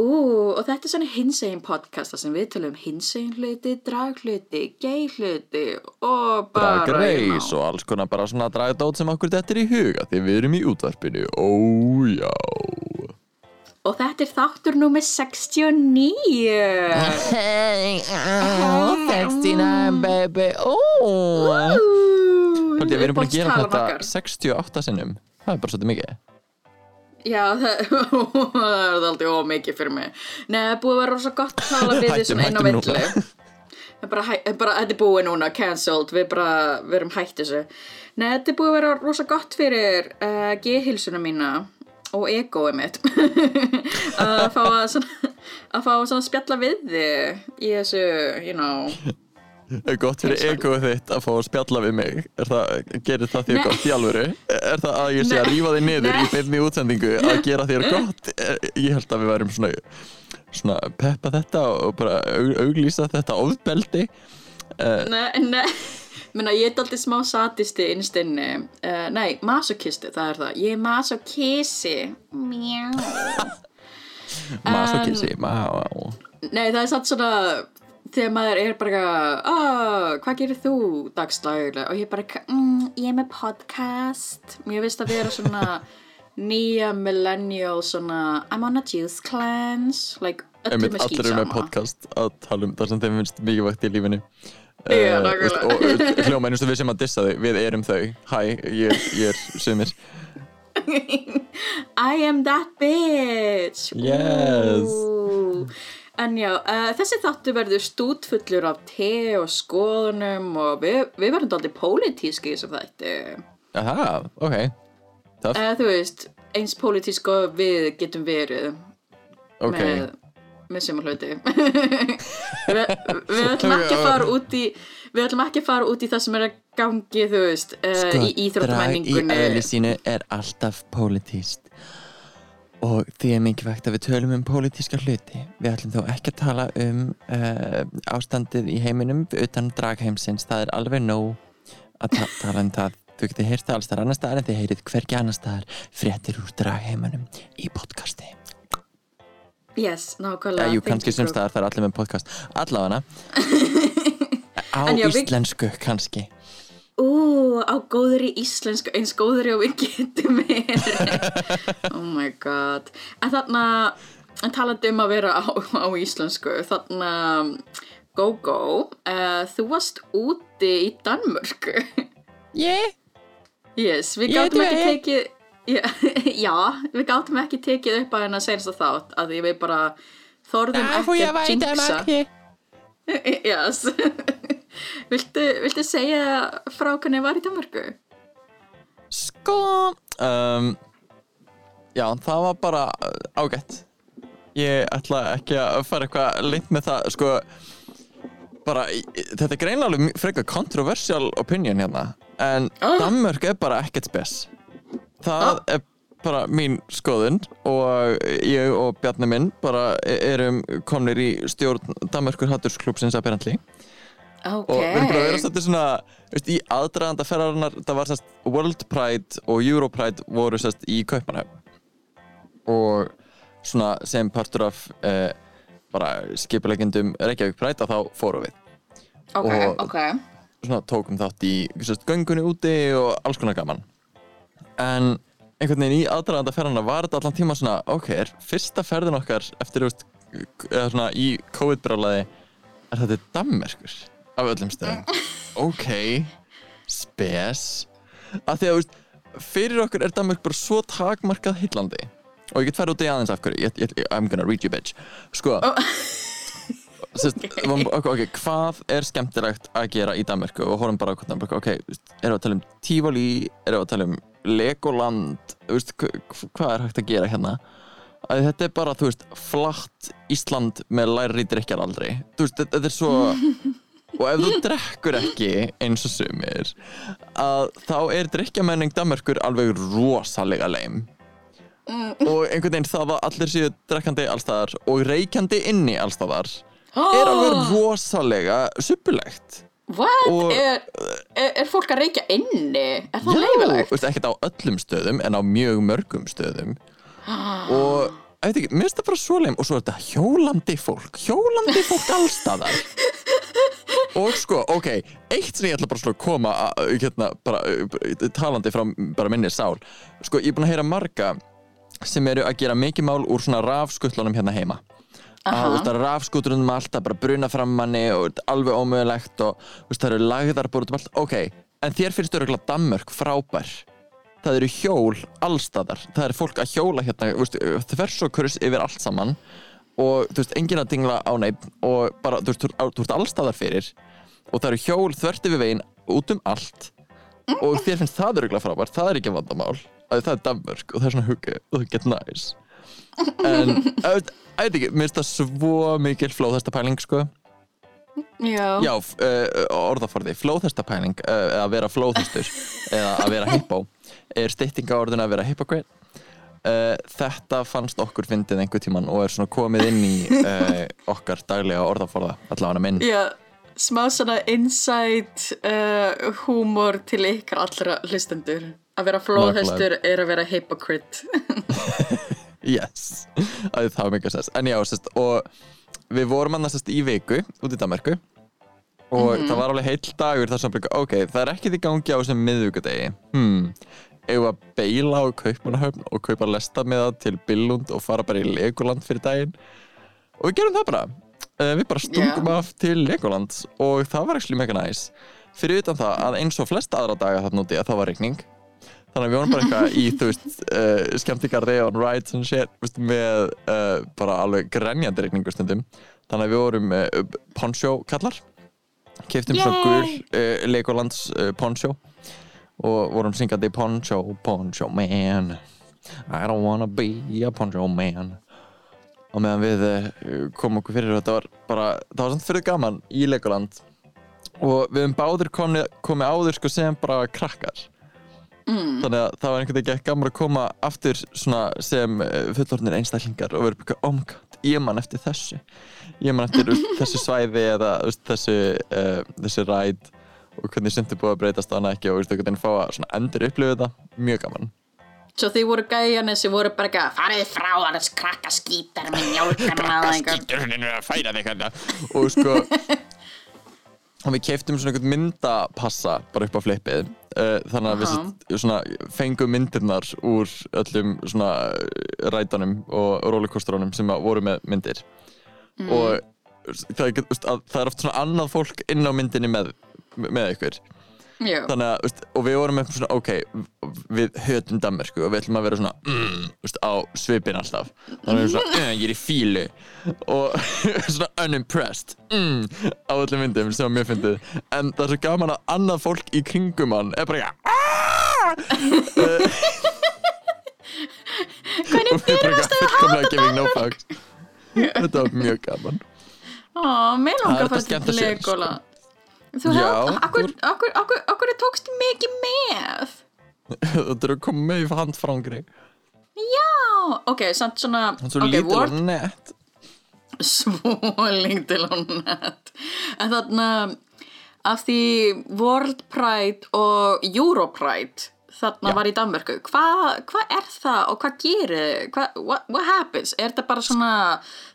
Ú, og þetta er svona hinsegin podcasta sem við tölum hinsegin hluti, draghluti, gay hluti og bara... Drag you know. Race og alls konar bara svona dragdót sem okkur þetta er í huga því við erum í útvarpinu, ójá Og þetta er þáttur númer 69. Hey, oh, 69 baby, Haldi, við erum búin að gera þetta 68 sinnum. Það er bara svolítið mikið Já, það, það er aldrei ómikið fyrir mig. Nei, það er búið að vera rosa gott að tala við þessum Hættum, einn á er bara, þetta er búið núna, cancelled, við bara, við erum hætt þessu. Nei, þetta er búið að vera rosa gott fyrir uh, geðhilsuna mína og egoið mitt. Að fá að svona, að fá að spjalla við þig í þessu, you know, Er gott fyrir egoið þitt að fá að spjalla við mig er það, Gerir það þér Nei. gott í alvöru? Er það að ég sé að rífa þig niður í Nei. beinni útsendingu að gera þér gott? Eh, Ég held að við værum svona, svona peppa þetta og bara aug, auglýsa þetta ofbeldi uh, Nei, nei, menna ég er alltaf smá satisti innstinni, uh, nei, masokisti, það er það, ég er masokisi, mjá. Masokissi, má Nei, það er satt svona, þegar maður er bara, ah, hvað gerir þú dagslaglega? Og ég bara, mm, ég er með podcast, mér finnst að vera svona nýja millennial svona, I'm on a juice cleanse, like, öllum er allir eru með podcast að tala um það sem þeim finnst mikilvægt í lífinu Já, Eh, nákvæmlega. veist, og hljóma einu við sem að dissa þau við erum þau, hæ, ég, er- ég er sumir I am that bitch Yes. Ú. En já, uh, þessi þáttu verður stútfullur af te og skoðunum og við, við verðum aldrei pólitíski í þessum þætti. Aha, ok. Uh, Þú veist, eins pólitísk og við getum verið ok. með, með sem hluti. Við, við ætlum ekki að fara út í við ætlum ekki að fara út í það sem er að gangi þú veist, uh, í íþróttamenningunni Sko, eðli sínu er alltaf pólitíst og því er mikilvægt að við tölum um pólitíska hluti. Við ætlum þó ekki að tala um uh, ástandið í heiminum utan dragheimsins, það er alveg nóg að ta tala um það. Þú getið heyrt það alls þar annar staðar en þið heyrið hvergi annar staðar fréttir úr dragheimunum í podcasti. Yes, nákvæmlega. Jú, Thank kannski sem staðar það er allir með podcast. Allavega. Á íslensku kannski Ú, á góðri íslensku, eins góðri og við getum verið. oh my god. En þarna, en talandi um að vera á, á íslensku, þarna, GóGó, uh, þú varst úti í Danmörku. yeah. Yes, við Ég gátum ekki tekið, já, já, við gátum ekki tekið upp að hennar senast þátt, að því við bara þorðum ekki að jinxa. Yes. Viltu, viltu segja frá hvernig var í Danmörku? Sko um, Já, það var bara uh, ágætt Ég ætla ekki að fara eitthvað lengt með það Sko bara, þetta er greinlega frekar controversial opinion hérna en Ah. Danmörk er bara ekkert spes það Ah. er bara mín skoðun og ég og Bjarni minn bara erum komnir í stjórn Danmörkur Hattursklúpsins apparently Ok. og við erum bara að vera svolítið svona veist, í aðdraganda ferðarinnar það var sérst World Pride og Euro Pride voru sérst í Kaupanhöfn og svona sem partur af eh, bara skipulegjendum Reykjavík Pride að þá fórum við Ok, og- ok. svona tókum þátt í sérst, göngunni úti og alls konar gaman en einhvern veginn í aðdraganda ferðarinnar var þetta allan tíma svona ok, er fyrsta ferðin okkar eftir veist, eða svona í COVID-brálaði er þetta Danmerkur af öllum stöðum ok, spes. Að því að veist, fyrir okkur er Danmörk bara svo takmarkað heillandi. Og ég get færi út í aðeins af hverju. Ég, ég, I'm gonna read you bitch. Sko Sest, okay. Okay, hvað er skemmtilegt að gera í Danmörku? Og horfum bara á hvernig ok, veist, erum við að tala um Tivoli erum við að tala um Legoland veist, hva- hvað er hægt að gera hérna? Að þetta er bara, þú veist, flatt Ísland með læri drikkjar aldrei þú veist, þetta er svo og ef þú drekkur ekki eins og sumir að þá er drikkjamenning Danmörkur alveg rosalega leim og einhvern veginn það að allir séu drekkandi allstaðar og reykjandi inni allstaðar er alveg rosalega suppulegt What? Er, er, er fólk að reykja inni? Er það Já, leifilegt? veist, ekkert á öllum stöðum en á mjög mörgum stöðum. Og ég veit ekki, mér finnst það bara svo leim og svo er þetta hjólandi fólk hjólandi fólk allstaðar og sko, ok eitt sem ég ætla bara að koma að, hérna, bara, uh, talandi frá bara minni sál. Sko, ég er búin að heyra marga sem eru að gera mikið mál úr svona rafskutlunum hérna heima. Að þú veist, að rafskuturinn um allt að bara bruna fram manni og alveg ómögulegt og það eru lagðar út um allt. Ok, en þér finnst örgulega Danmörk frábær. Það eru hjól allstaðar, það er fólk að hjóla hérna, þú veist, þvers og kurs yfir allt saman og þú veist, enginn að dingla á neitt og bara, þú veist, þú ert- þú allstaðar fyrir og það eru hjól þvert yfir veginn út um allt og þér finnst það örgulega frábært, það er ekki vandamál að það er Danmörk og það er svona hugge og það get næs en, ég veit ekki, mér finnst það svo mikil flóðhestapæling, sko. Já. Já, uh, orðaforði, flóðhestapæling uh, að vera flóðhestur eða að vera hippó er styttinga orðin að vera hypocrite uh, Þetta fannst okkur fyndið einhver tíman og er svona komið inn í uh, okkar daglega orðaforða allavega minn. Já, smá svona insight uh, húmor til ykkar allra hlustendur. Að vera flóðhestur er að vera hypocrite. Yes, að það var mikið sens En já, sest, og við vorum annars í viku út í Danmarku og það var alveg heill dagur þar sem ok, það er ekkert í gangi á þessum miðvíkudegi hmm, eigum að beila á Kaupmannahöfn og kaupa lesta með það til Billund og fara bara í Legoland fyrir daginn. Og við gerum það bara. Uh, við bara stungum Já. af til Legoland og það var ekki mega næs fyrir utan það að eins og flesta aðra daga þarna úti að það var rigning. Þannig að við vorum bara eitthvað í þú veist uh, skemmtikarði on rides and shit veist, með uh, bara alveg grenjandi rigningu stundum. Þannig að við vorum uh, poncho kallar. Keftum svo gul Legolands poncho og vorum syngandi poncho, poncho man. I don't wanna be a poncho man. Og meðan við uh, komum okkur fyrir þetta var bara, það var samt fyrir gaman í Legoland. Og við höfum báður komið, komið áður sko sem bara krakkar. Mm. þannig að það var einhvern veginn ekki gaman að koma aftur svona sem uh, fullorðnir einstaklingar og vera bara, oh my god, ég man eftir þessu. Ég man eftir þessu svæði eða þessu, uh, þessu ræd og hvernig sumt er búið að breytast á hana ekki og úst, einhvern veginn fá að svona endur upplifa þetta mjög gaman Svo þið voru gæjanir sem voru bara ekki að farið frá annars krakka skítar með njálkarna eða einhver. skýtur að færa þig hérna og sko og við keiftum svona einhvern myndapassa bara upp á flippið uh, þannig að við Aha. sett, svona, fengum myndirnar úr öllum svona rætunum og rollercoasterunum sem voru með myndir og það er, það er oft svona annað fólk inn á myndinni með, með ykkur. Já. þannig að, veist, og við vorum með svona, ok, við hötum Danmörku og við ætlum að vera svona, mm, veist, á svipin alltaf, þannig að við erum svona, mm, ég er í fílu og svona unimpressed, mm, á öllum myndum sem mjög fyndið, en það er svo gaman að annað fólk í kringum hann er bara ekki, Hvernig og við bara giving no fucks, þetta var mjög gaman. Ó, mér langar að þetta fara Þú hefði, akkur, akkur, akkur, akkur tókst mikið með? Þetta er að koma með í handfrangri, Já, ok, samt svona, svo ok, lítil World og nett. svo lítil og nett en þarna af því World Pride og Euro Pride þarna Já. var í Danmörku hvað hva er það og hvað gerir hva, what, what happens, er þetta bara svona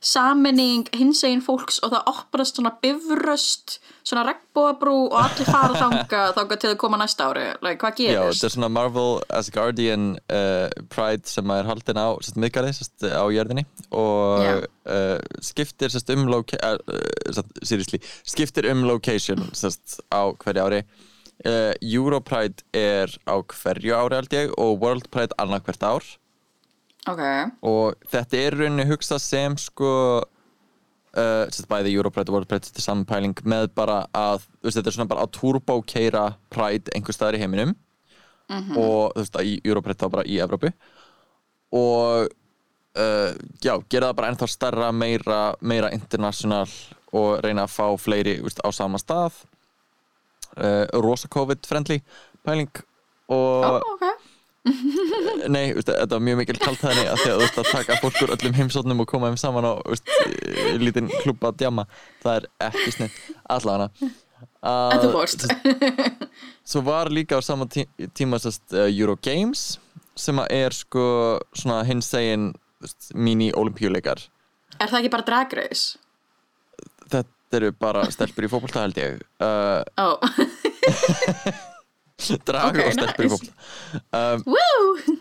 saminning hinsegin fólks og það opnast svona bifröst svona regnbóabrú og allir fara þanga þanga til að koma næsta ári like, hvað Já, gerist? þetta er svona Marvel Asgardian uh, Pride sem er haldin á sérst, á jörðinni og Já. uh, skiptir sérst, um uh, seriously, skiptir um location sérst, á hverju ári uh, Europride er á hverju ári held ég og World Pride annað hvert ár. Ok, og þetta er rauninni hugsað sem sko uh, bæði Europride og World Pride þetta er saman pæling með bara að veist, þetta er svona bara að turbo-keira Pride einhver staðar í heiminum. Og þú veist að í Europride þá bara í Evrópu. Og uh, já, gera það bara ennþá starra meira, meira international og reyna að fá fleiri úst, á sama stað rosa COVID-friendly pæling og Ó, ok. Nei, veist, þetta var mjög mikil kaltæðni að því að þú veist að taka fólk úr öllum heimsóknum og koma þeim saman á veist, í lítinn klubba að djama það er ekki snitt, allavega En þú fórst. Svo var líka á sama tí tíma sest, uh, Euro Games sem að er sko hins egin mini-olimpíuleikar Er það ekki bara drag race? Þetta eru bara stelpur í fótbolta held ég. Uh, Ó, Drag Ok, og stelpur í nice. fótbolta. Um, woo!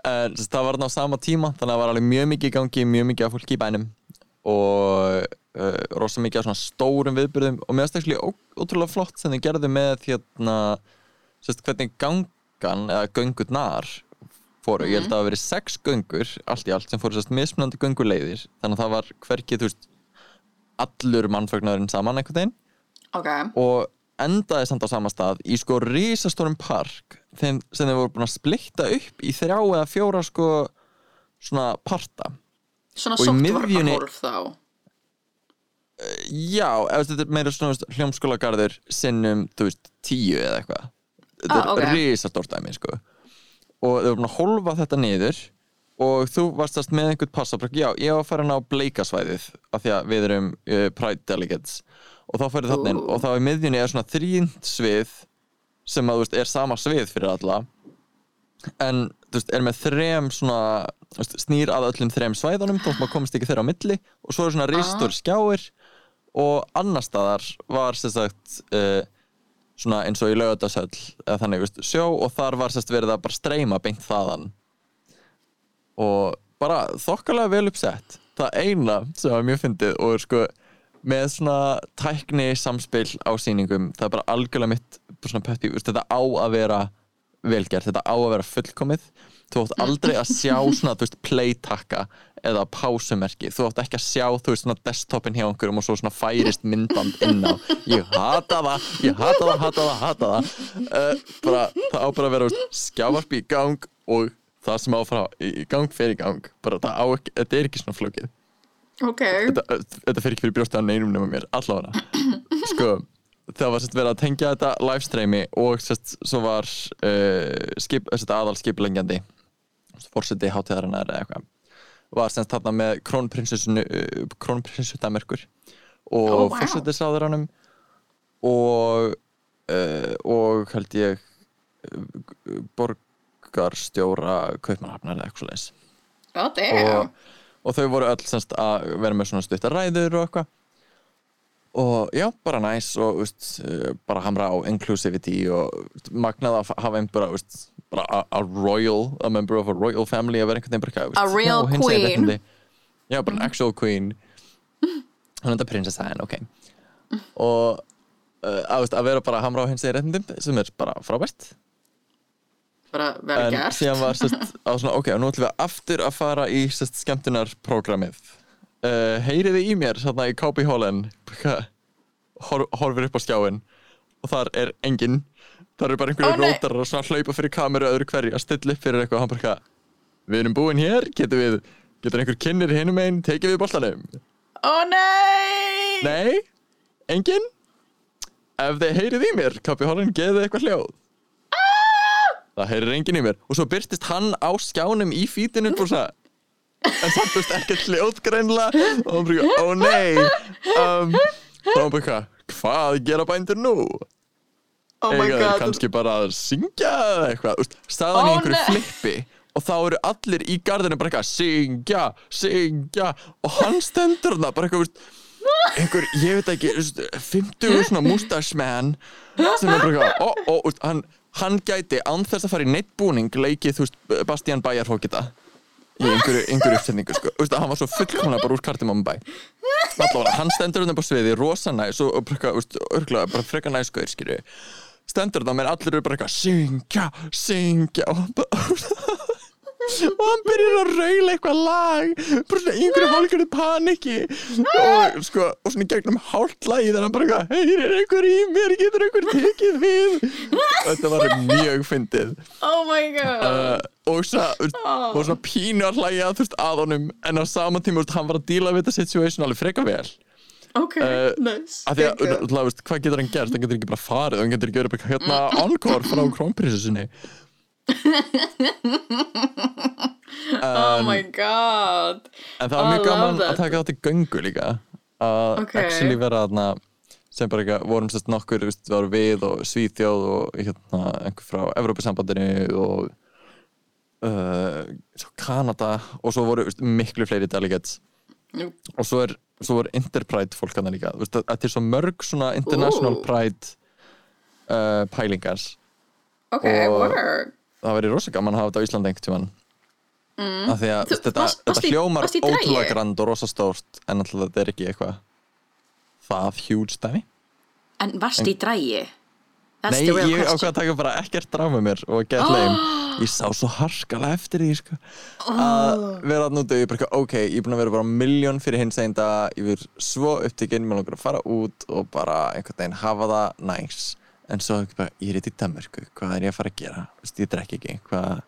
Sagt, það var á sama tíma þannig að það var alveg mjög mikið í gangi mjög mikið af fólki í bænum og uh, rosa mikið af svona stórum viðbyrðum og mér finnst ekki ótrúlega flott sem þið gerðu með hérna sérst, hvernig gangan eða göngurnar fóru, ég held að það hafi verið sex göngur allt í allt sem fóru sérst mismunandi gönguleiðir. Þannig að það var hverkið þú veist allur mannfögnarinn saman einhvern veginn. Ok, og endaði samt á sama stað í sko risastórum park þeim, sem þeir voru búin að splitta upp í þrjá eða fjóra sko svona parta. Svona Og í sóttvarna miðjunni- hólf þá já, ef þetta er meira svona hljómskólagarður sinnum, þú veist, tíu eða eitthvað. Þetta Ah, er ok. risastórt dæmi sko. Og þeir voru búin að hólfa þetta niður og þú varst að með einhvern passa bara, já, ég var að fara ná bleikasvæðið af því að við erum uh, Pride Delegates. Og þá fyrir þarna inn. Og þá í miðjunni er svona þrýnd svið sem að þú veist, er sama svið fyrir alla. En þú veist, er með þrem svona þú veist, snýr að öllum þrem svæðunum. Maður komist ekki þeirra á milli. Og svo er svona risastóri skjáir. Og annar staðar var sem sagt uh, svona eins og í laugadashöll eða þannig veist, sjó. Og þar var sérst verið að bara streyma beint þaðan og bara þokkalega vel uppsett. Það eina sem var mjög fyndið og er sko með svona tækni samspil á sýningum það er bara algjörlega mitt þetta á að vera velgert, þetta á að vera fullkomið. Þú átt aldrei að sjá svona veist, playtakka eða pásumerki. Þú átt ekki að sjá þú veist svona desktopin hjá einhverjum og svo svona færist myndband inn á. Ég hata það, ég hata það, hata það, hata það. Uh, bara, það á bara að vera skjávarp í gang og það sem á að fara í gang í gang. Bara það á ekki, þetta er ekki svona flókið. Ok, þetta, þetta fer ekki fyrir brjóstið að neinum nema mér, allavega. Sko, það var sérst verið að tengja þetta livestreami og sérst svo var uh, skip, aðal skipilengjandi fórseti hátíðarinnar eða eitthvað var sérst þarna með krónprinsessunu uh, krónprinsessu Damerkur og oh, vá. fórsetisráðuranum og uh, og held ég uh, borgarstjóra kaupmannhafnar eða eitthvað leis oh damn. Og, og þau voru öll semst að vera með svona stuttar ræður og eitthvað. Og já, bara næs og veist, eh, bara hamra á inclusivity og magnað að hafa einn bara, a, a royal a member of a royal family að vera einhvern veginn A real já, queen. réttindi. já, bara an actual queen. Hann er þetta prinsessa en ok. Og uh, að, að vera bara að hamra á hins egin réttindum sem er bara frábært Bara vel en gert. síðan var sest, á svona, ok, nú ætlum við aftur að fara í skemmtunarprogrammið uh, heyriði í mér svona í Holland? Hor, horfir upp á skjáin og þar er enginn. Þar eru bara einhverju nei. rótarar og svona hlaupa fyrir kameru öðru hverju að stilla upp fyrir eitthvað. Og hann bara við erum búin hér, getur við getur einhver kynir hinum einn, tekið við boltanum? Ó nei! Nei, enginn? Ef þið heyrið í mér, Copy Holland geðið eitthvað hljóð það heyrir enginn í mér. Og svo byrtist hann á skjánum í fítinu og svona en samt veist ekkert hljóð greinlega og hann bara, ó nei. Um, og hann eitthvað, hvað? Gera bændur nú? Oh my Eiga þeir kannski bara að syngja eða eitthvað, staðan í Ó, einhverju flippi. Og þá eru allir í gardinu bara eitthvað syngja, syngja. Og hann stendur þarna bara eitthvað, einhver, ég veit ekki úst, 50 svona mustache man sem er bara eitthvað, ó, ó, hann, hann gæti án þess að fara í neitt búning leikið, þú veist, Bastian Bæjarhókita í einhverju, einhverju uppsetningu sko. Úst, hann var svo fullkomlega bara úr kartimum bæ allavega, hann stendur þarna upp á sviði rosa næs og, og bara, úst, örgulega, bara freka næskur, skilju stendur þarna, menn allir eru bara eitthvað syngja, syngja og hann bara og hann byrjar að raula eitthvað lag. Bara svona einhverju hálfgjörðu paniki. Og sko og svona gegnum hálft lagi þannig að hann bara eitthvað heyrir einhver í mér, getur einhver tekið við? Þetta var mjög fyndið. Oh my god. Uh, og, svo, og svona pínu að hlæja þú veist að honum. En á sama tíma hann var að díla við þetta situation alveg freka vel. Ok, uh, nice. af því að, þú veist, hvað getur hann gert? Hann getur ekki bara farið, hann getur ekki verið bara hérna encore frá krónprinsessunni Oh my god En það var mjög gaman that. að taka átt í göngu líka að Ok. actually vera þarna sem bara eitthvað, vorum sérst nokkur við varum við og Svíþjóð og hérna einhver frá Evrópusambandinu og uh, Kanada og svo voru veist, miklu fleiri delegates Jú. og svo er svo voru Interpride fólk hann líka veist, að- þetta er svo mörg svona International Ooh. Pride uh, pælingar Ok, Og- work það verið rosa gaman að hafa þetta á Íslandi einhvern tímann. Mm. því að Þú- þetta, varst- þetta varst í- hljómar ótrúlega grand og rosa stórt en alltaf þetta er ekki eitthvað það huge dæmi En varst í drægi? Nei, ég ákvað að taka bara ekkert draf með mér og get leim ég sá svo harkalega eftir því sko. að vera að núti og ég bara, ok, ég er búin að vera bara miljón fyrir hins einn dag, ég verð svo upptekinn mér langar að fara út og bara einhvern veginn hafa það næs en svo bara, ég er í Danmarku, hvað er ég að fara að gera? Vist, ég drekk ekki, hvað,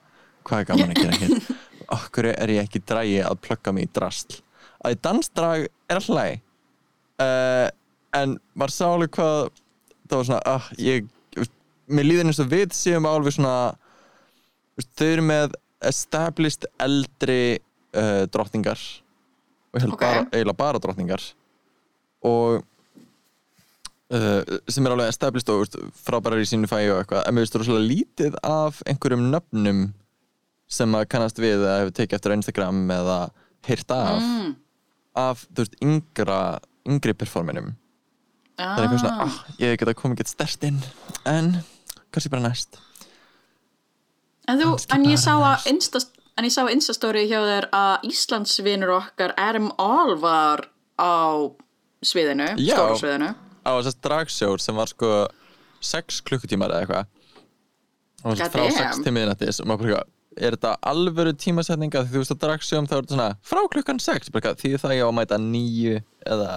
hvað er gaman að gera hér? Okkur er ég ekki í dragi að plugga mig í drasl. Að dansdrag er alltaf læg uh, en maður sá alveg hvað það var svona, ah, ég mér líður eins og við séum alveg svona þau eru með established eldri uh, drottningar. Og ég held Ok. bara, eiginlega bara drottningar. Og uh, sem er alveg established og frábærar í sínu fæi og eitthvað en mér finnst það rosalega lítið af einhverjum nöfnum sem að kannast við eða hefur tekið eftir Instagram eða heyrt af mm. af, þú veist, yngra yngri performinum. Það er eitthvað svona, ah, ég get að koma ekki stert inn en kannski bara næst. En þú, en ég að. Insta, en ég sá að Instastory hjá þér að Íslandsvinur okkar Adam All var á sviðinu, stóra sviðinu á þessast dragsjór sem var sko 6 klukkutímar eða eitthvað. Og frá damn. 6 til miðnættis og maður bara eitthvað, er þetta alvöru tímasetninga því þú veist að dragsjóm þá er þetta svona frá klukkan 6 bara eitthvað, því það ég á að mæta 9 eða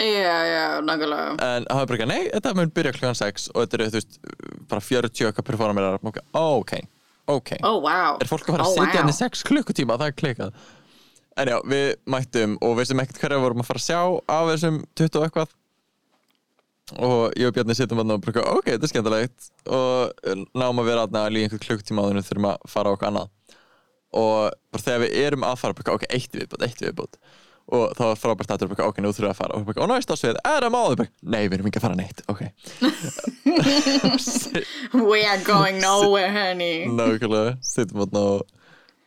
Já, já, nákvæmlega. En það er bara eitthvað, nei, þetta mun byrja klukkan 6 og þetta eru, þú veist, bara 40 okkar performerar, ok, ok, ok. Ó, wow. Er fólk að fara að Ó, sitja henni 6 klukkutíma, það er klikað en já, við mættum og veitum ekkert hverja vorum að fara að sjá af þessum 20 og eitthvað og ég og Bjarni þarna og bara, ok, þetta er skemmtilegt. Og náum að vera aðna líka einhver klukkutíma áður en þurfum að fara á okkur annað. Og bara þegar við erum að fara bara, ok, eitt viðbútt, eitt viðbútt og þá var frábært að bara, ok, nú þurfum við að fara. Og, bara, og næst á svið, er það máður, nei, við erum ekki að fara neitt ok. We are going nowhere, honey. Nákvæmlega, sittum þarna og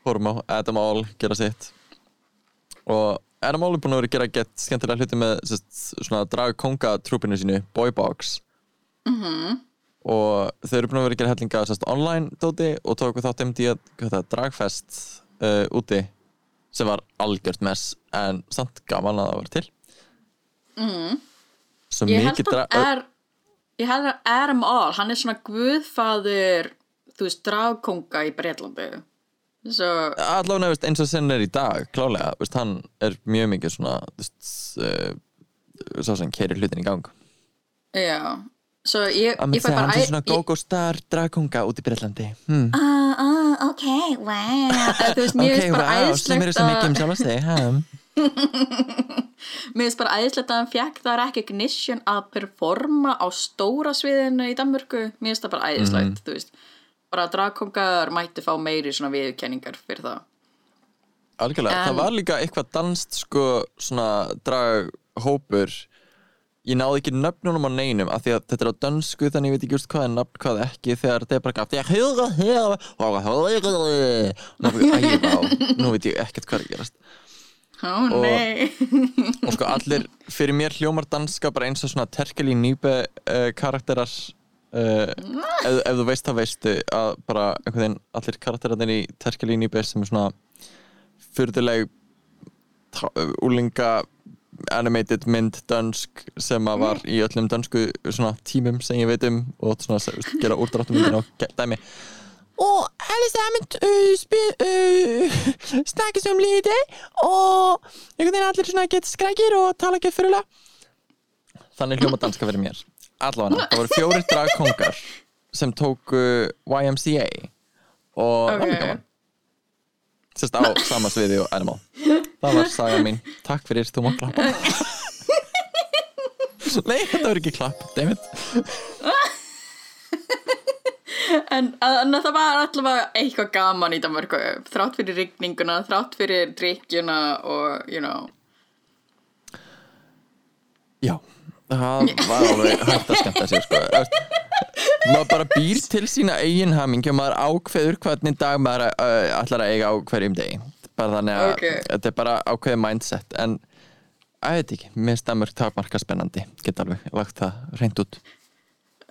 horfum á Adam All gera sitt. Og Adam All er búin að vera að gera gett skemmtilega hluti með sest, svona dragkonga trúpinu sínu, Boybox Mhm. og þau eru búin að vera að gera hellinga sest, online dóti og tóku þátt um því að dragfest uh, úti sem var algjört mess en samt gaman að það var til mm. Ég held að er Ég held að Adam All, hann er svona guðfaður þú veist, dragkonga í Breitlandi allavega eins og sinn er í dag klálega, veist, hann er mjög mikið svona uh, sá sem kerir hlutin í gang já Svo ég, ég segja bara hann æ- svona go-go star dragkonga út í Breitlandi hmm. Ah, ah, ok, wow veist, ok, wow, sem eru svo mikið um sjálf að segja hmm. Mér finnst bara æðislegt að hann fekk það recognition að performa á stóra sviðinu í Danmörku Mér finnst það bara æðislegt, Mhm. þú veist Bara dragkongar mætti fá meiri svona viðurkenningar fyrir það. Algjörlega, En- það var líka eitthvað danst sko svona draghópur. Ég náði ekki nöfnunum á neinum af því að þetta er á dönsku þannig ég veit ekki just hvað er nafn hvað ekki þegar þetta er bara gafti ég huga huga huga nú veit ég ekkert hvað er gerast. Ó Og- nei. Og sko allir, fyrir mér hljómar danska bara eins og svona terkeli nýpe uh, karakterar uh, ef, ef þú veist það veistu að bara einhvern veginn allir karakterarnir í terkeli nýpe sem er svona fyrðuleg úlinga animated mynd dönsk sem að var í öllum dönsku svona tímum sem ég veit um og svona gera úrdráttum myndin og dæmi. Og alle sammen uh, spil, uh, snakkes om lite og einhvern veginn allir svona gett skrækir og tala ekki fyrirlega Þannig hljóma danska fyrir mér Allavega, það voru fjórir dragkongar sem tóku YMCA og það var gaman Sérst á sama sviði og Animal. Það var saga mín, takk fyrir, þú má klappa. Nei, þetta var ekki klapp, dammit. En, en það var allavega eitthvað gaman í Danmörku þrátt fyrir rigninguna, þrátt fyrir drikkjuna og, you know. Já, það var alveg hægt að skemmta sér sko. Maður bara býr til sína eigin hamingi og maður ákveður hvernig dag maður uh, ætlar að eiga á hverjum degi. Bara þannig að Ok. þetta er bara ákveðið mindset. En að veit ekki, mér stemur takmarka spennandi. Geta alveg lagt það reynd út.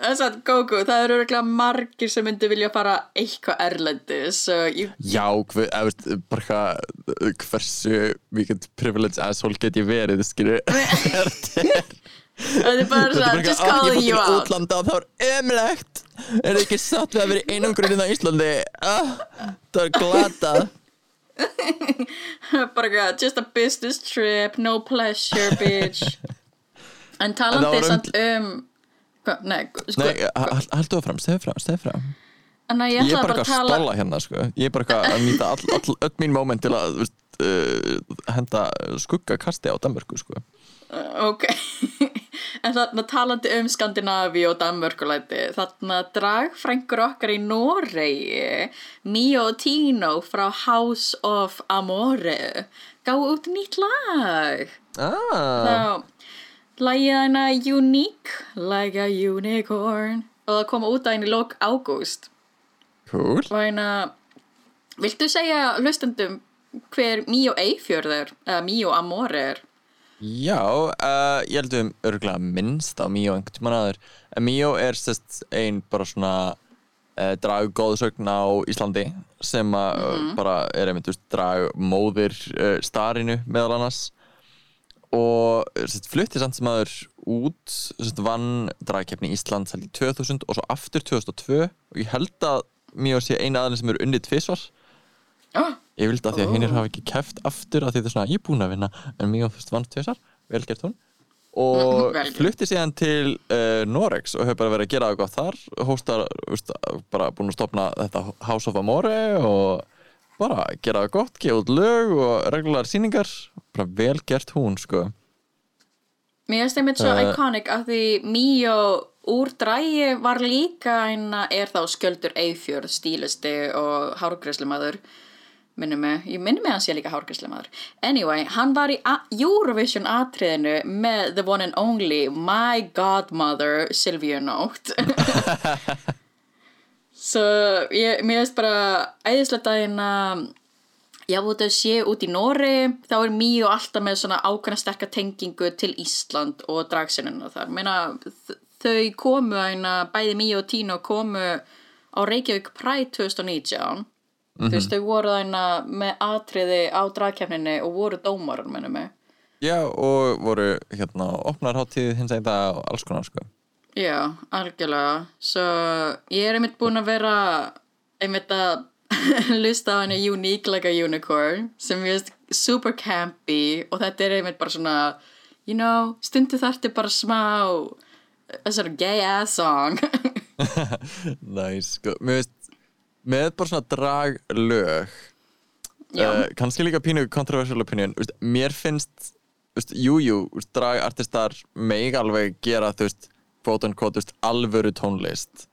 En satt, Gógó, það eru örgulega margir sem myndi vilja fara eitthvað erlendis so you, Já, hver, að, veist, bara hversu mikið privilege asshole get ég verið skilur þetta er Það er bara svona, just "Ah, calling ég you fór til out. útlanda og það var ömlegt er þið ekki satt við að vera einangruninn á Íslandi? Ah, það er glatað. Bara eitthvað, just a business trip no pleasure, bitch. En það talandi var samt um hva, Nei, sko Nei, hal- haldu það fram, segðu frá, segðu frá En að Ég ég er ætla bara bara að eitthvað að tala stóla hérna sko. Ég er bara eitthvað að nýta all, all, öll mín moment til að uh, henda skuggakasti á Danmörku sko. Ok, en þarna talandi um Skandinavi og Danmörkulæti þarna dragfrængur okkar í Noregi Mio og Tino frá House of Amore gáðu út nýtt lag. Ah. þá lagið hana Unique like a unicorn og það kom út að henni lók ágúst. Cool. Og hérna viltu segja hlustendum hver Mio Eifjörð er eða Mio Amore er Já, uh, ég held um örgulega minnst á Míó einhvern tímann aður Míó er sérst ein bara svona uh, draggóðsögn á Íslandi sem að uh, bara er einmitt dragmóðir uh, starinu meðal annars. Og sérst, flutti samt sem aður út sérst, vann dragkeppni Íslands held í 2000 og svo aftur 2002 og ég held að Míó sé eina aðeins sem eru unnið tvisvar. oh, ég vildi að því að hinnir hafa ekki keft aftur að því þetta er svona, ég búin að vinna. En mjög fyrst vann tvisar, vel gert hún. Og Vel gert. flutti síðan til uh, Norex og hefur bara verið að gera það gott þar. Hóstar, veist, bara búin að stopna þetta House of Amore og bara gera það gott, gefa út lög og reglulegar sýningar. Bara vel gert hún sko. Mér finnst einmitt svo Eh. iconic að því Míó úr drægi var líka eina er þá skjöldur Eifjörð stílisti og hárgræslumadur minni mig, ég minni mig að hann sé líka hárgræslumadur anyway, hann var í Eurovision atriðinu með the one and only my godmother Silvíu Nótt svo ég, mér finnst bara æðislegt að hérna Já, þú sé út í Nóri, þá er Míó alltaf með svona ákveðna sterka tengingu til Ísland og dragsinnuna þar. Meina, þ- þau komu að bæði Míó og Tíno komu á Reykjavík Pride 2019. Þú veist, þau voru það með atriði á dragkefninni og voru dómarar, mennum mig. Já, og voru hérna opnarháttíð hins eginn og alls konar sko Já, algjörlega. Svo ég er einmitt búin að vera einmitt að lusta á henni Unique Like a Unicorn sem ég veist super campy og þetta er einmitt bara svona you know, stundu þarfti bara smá þessar gay ass song Næs, sko, mér veist með bara svona draglög uh, kannski líka pínu controversial opinion, veist, mér finnst veist, jú, jú, veist, dragartistar meg alveg gera, þú veist þú veist, alvöru tónlist.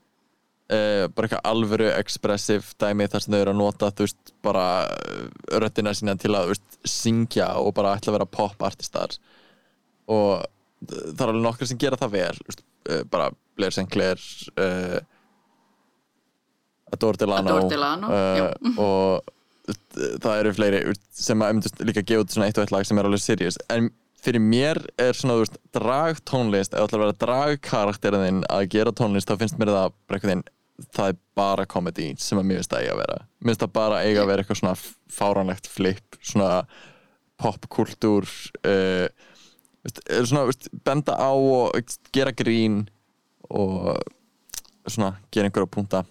Uh, bara eitthvað alvöru expressive dæmi þar sem þau eru að nota þú veist, bara uh, röddina sína til að, syngja og bara ætla að vera pop artistar og það er alveg nokkur sem gera það vel bara Blair Sinclair uh, Adore Delano, Adore Delano, uh, og það eru fleiri sem að myndust líka gefa út svona eitt og eitt lag sem er alveg serious. En fyrir mér er svona þú veist, dragtónlist eða ætla að vera dragkarakterin þinn að gera tónlist þá finnst mér það þinn það er bara comedy sem að mér finnst það eiga að vera. Mér finnst það bara eiga að vera eitthvað svona fáránlegt flip, svona popkultúr uh, svona veist, benda á og gera grín og svona gera einhverja punta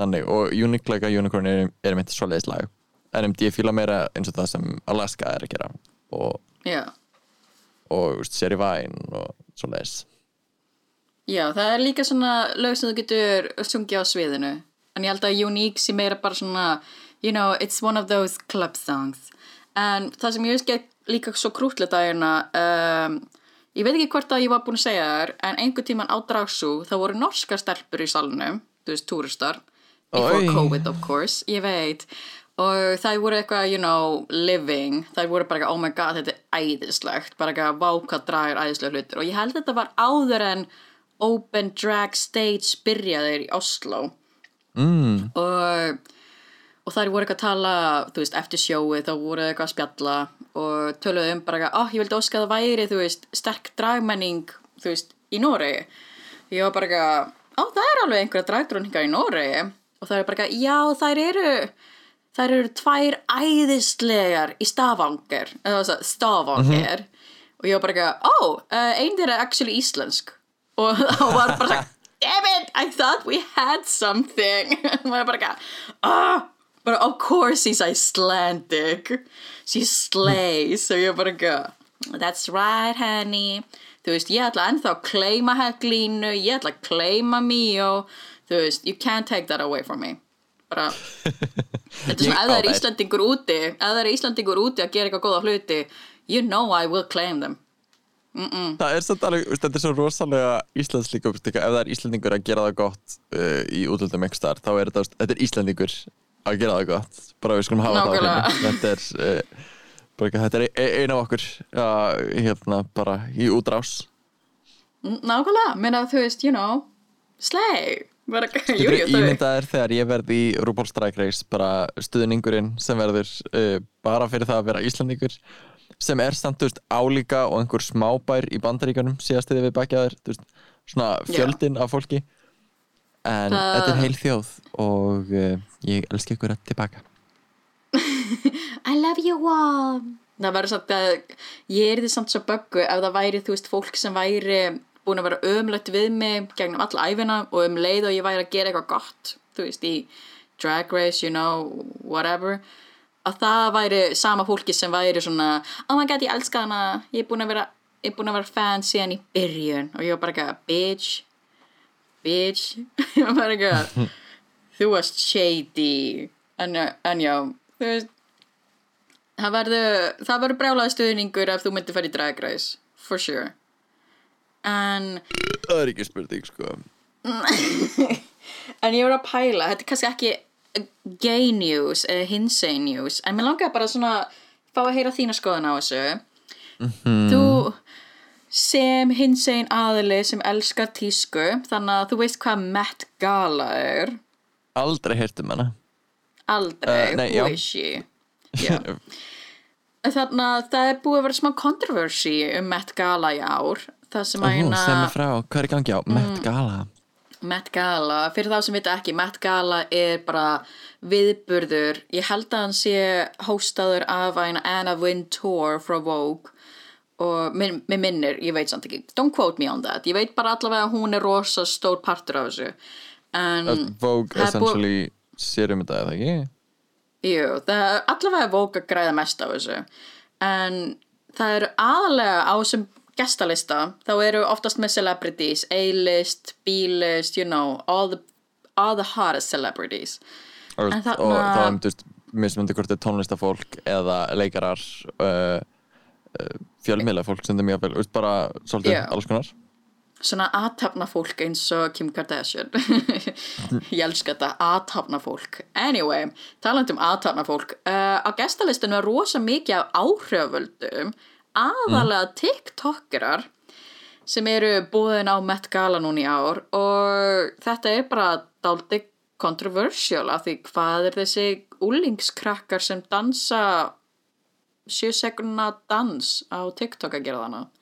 þannig og Unique Unicorn er, er mitt svoleiðis lag. NMD fíla meira eins og það sem Alaska er að gera. Og, Já. og Seri Vine og svoleiðis. Já, það er líka svona lög sem þú getur sungið á sviðinu. En ég held að Unique sé meira bara svona you know, it's one of those club songs. En það sem ég veist ekki líka svo krútlega dagina um, ég veit ekki hvort að ég var búin að segja þér en einhver tíman á Dragsú þá voru norska stelpur í salnum þú veist, túristar before Oj. COVID of course, ég veit. Og það voru eitthvað, you know, living. Það voru bara eitthvað, oh my god, þetta er æðislegt. Bara eitthvað, vá hvað drag er æðislega hlutur og ég held þetta var áður en Open Drag Stage byrjaðir í Oslo. Mm. og, og þær voru eitthvað að tala þú veist, eftir sjóið þá voru eitthvað að spjalla. Og töluðu um bara eitthvað, oh, ég vildi óska að það væri, þú veist, sterk dragmenning, þú veist, í Noregi. Ég var bara eitthvað, ó, það er alveg einhverja dragdróningar í Noregi og það er bara eitthvað, já, þær eru þær eru tvær æðislegar í Stavanger eða þess að Stavanger. Og ég var bara eitthvað, ó, uh, einn þeirra er actually íslensk. Og þá var bara sagt, damn it, I thought we had something. Og ég var bara eitthvað, ah but of course he's Icelandic. She slays. Og ég var bara eitthvað that's right honey. Þú veist, ég ætla ennþá að claima Heglínu, ég ætla að claima Mio þú veist, you can't take that away from me. Bara þetta er svona, ef það er Íslandingur úti ef það er Íslandingur úti að gera eitthvað góða hluti you know I will claim them. Það er samt alveg, þetta er svo rosalega Íslands líka, veist, eitthvað, ef það er Íslandingur að gera það gott uh, í útlöldum ekki starf, þá er þetta, þetta er Íslandingur að gera það gott, bara við skulum hafa Nákvæmlega. það þetta er, uh, bara, þetta er ein, ein af okkur ja, hérna bara í útrás. Nákvæmlega, menna þú veist, you know slay Getur þau ímyndaðir þegar ég verð í RuPaul's Drag Race bara stuðningurinn sem verður uh, bara fyrir það að vera Íslandingur sem er samt, þú veist, álíka og einhver smábær í bandaríkanum síðast þegar við bakjaðir, þú veist, svona fjöldin af fólki. En Það- þetta er heil þjóð og uh, ég elska ykkur að tilbaka. I love you all. Það verður samt að ég er því samt svo böggu ef það væri þú veist fólk sem væri búin að vera ömlegt við mig gegnum alla æfina og um leið og ég væri að gera eitthvað gott þú veist í drag race you know whatever að það væri sama fólki sem væri svona oh my god ég elska hana ég er búin að vera, er að vera fan síðan í byrjun. Og ég var bara eitthvað bitch bitch. Ég var bara eitthvað þú varst shady. En, en já, þú veist það verður brjálaði stuðningur ef þú myndir fara í drag race for sure en Það er ekki spurning, sko. En ég var að pæla, þetta er kannski ekki gay news eða hinsegin news en mér langaði bara svona fá að heyra þína skoðun á þessu. Þú sem hinsegin aðili sem elskar tísku þannig að þú veist hvað Met Gala er. Aldrei heyrt um hana. Aldrei, Eh, nei, who já. is she? Já Þannig að það er búið að vera smá kontroversi um Met Gala í ár. Það sem að hérna sem er frá, hvað er gangi á? Met Gala? Met Gala, fyrir þá sem vita ekki Met Gala er bara viðburður, ég held að hann sé hóstaður af eina Anna Wintour frá Vogue. Og mér mér minnir, ég veit samt ekki. Don't quote me on that, ég veit bara allavega að hún er rosa stór partur af þessu. En Vogue essentially sér um þetta, eða ekki? Jú, það er allavega Vogue að græða mest á þessu. En það eru aðalega á þessum gestalista þá eru oftast með celebrities A-list, B-list, you know all the, all the hottest celebrities. Og, þarna- og þá er mjög mismundi hvort er tónlistafólk eða leikarar uh, uh, fjölmiðla fólk sem þeim mjög vel, veist, bara svolítið Já. alls konar svona aðtapna fólk eins og Kim Kardashian. Ég elska þetta aðtapna fólk. Anyway, talandi um aðtapna fólk uh, á gestalistinu er rosa mikið af áhriföldum aðalega tiktokerar sem eru búðin á Met Gala núna í ár og þetta er bara dálítið kontroversial af því hvað er þessi úlingskrakkar sem dansa sjö sekundna dans á TikTok að gera þannig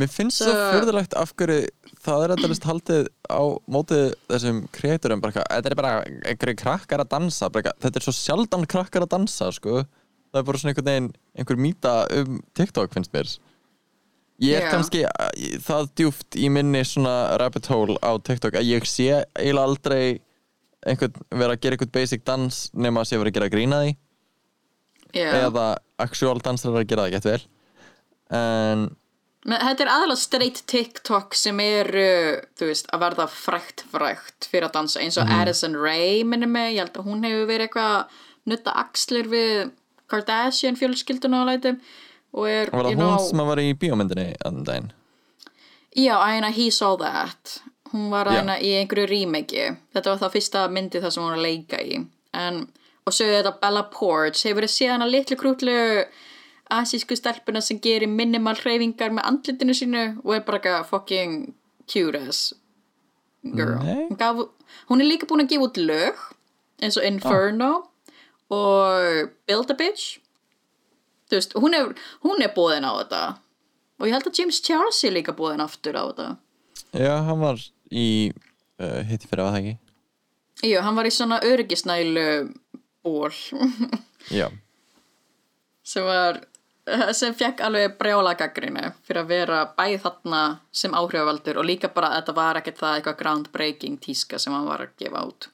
Mér finnst Svo- svo fyrðulegt af hverju það er endalist haldið á mótið þessum kreaturum bara, þetta er bara einhverju krakkar að dansa bara, þetta er svo sjaldan krakkar að dansa sko. það er bara svona einhvern veginn einhver mýta um TikTok finnst mér ég er Já. kannski uh, það djúft í minni svona rabbit hole á TikTok að ég sé eiginlega aldrei einhvern vera að gera einhvern basic dans nema að sé verið að gera grína því yeah. eða actual dansar að gera það gett vel en Þetta er aðalega straight TikTok sem eru, þú veist, að verða frækt frækt fyrir að dansa eins og Mhm. Addison Rae minni mig, ég held að hún hefur verið eitthvað að nutta axlir við Kardashian fjölskylduna og lætum og er, var það you hún know, sem var í bíómyndinni annan daginn? Já, æna He Saw That. Hún var Já. æna í einhverju remake. Þetta var það fyrsta myndi það sem hún var að leika í. En, og svo er þetta Bella Porch hefur verið séðan að litlu krútlu asísku stelpuna sem gerir minimal hreyfingar með andlitinu sínu og er bara eitthvað fucking cute as girl. Hún, gaf, hún er líka búin að gefa út lög eins og Inferno og Build a Bitch. Þú veist, hún er, hún er búðin á þetta. Og ég held að James Charles er líka búðin aftur á þetta. Já, hann var í uh, hitti fyrir að það ekki? Jú, hann var í svona öryggisnælu ból já, sem var sem fekk alveg brjála gaggrinu fyrir að vera bæði þarna sem áhrifavaldur og líka bara að þetta var ekkert það eitthvað groundbreaking tíska sem hann var að gefa út.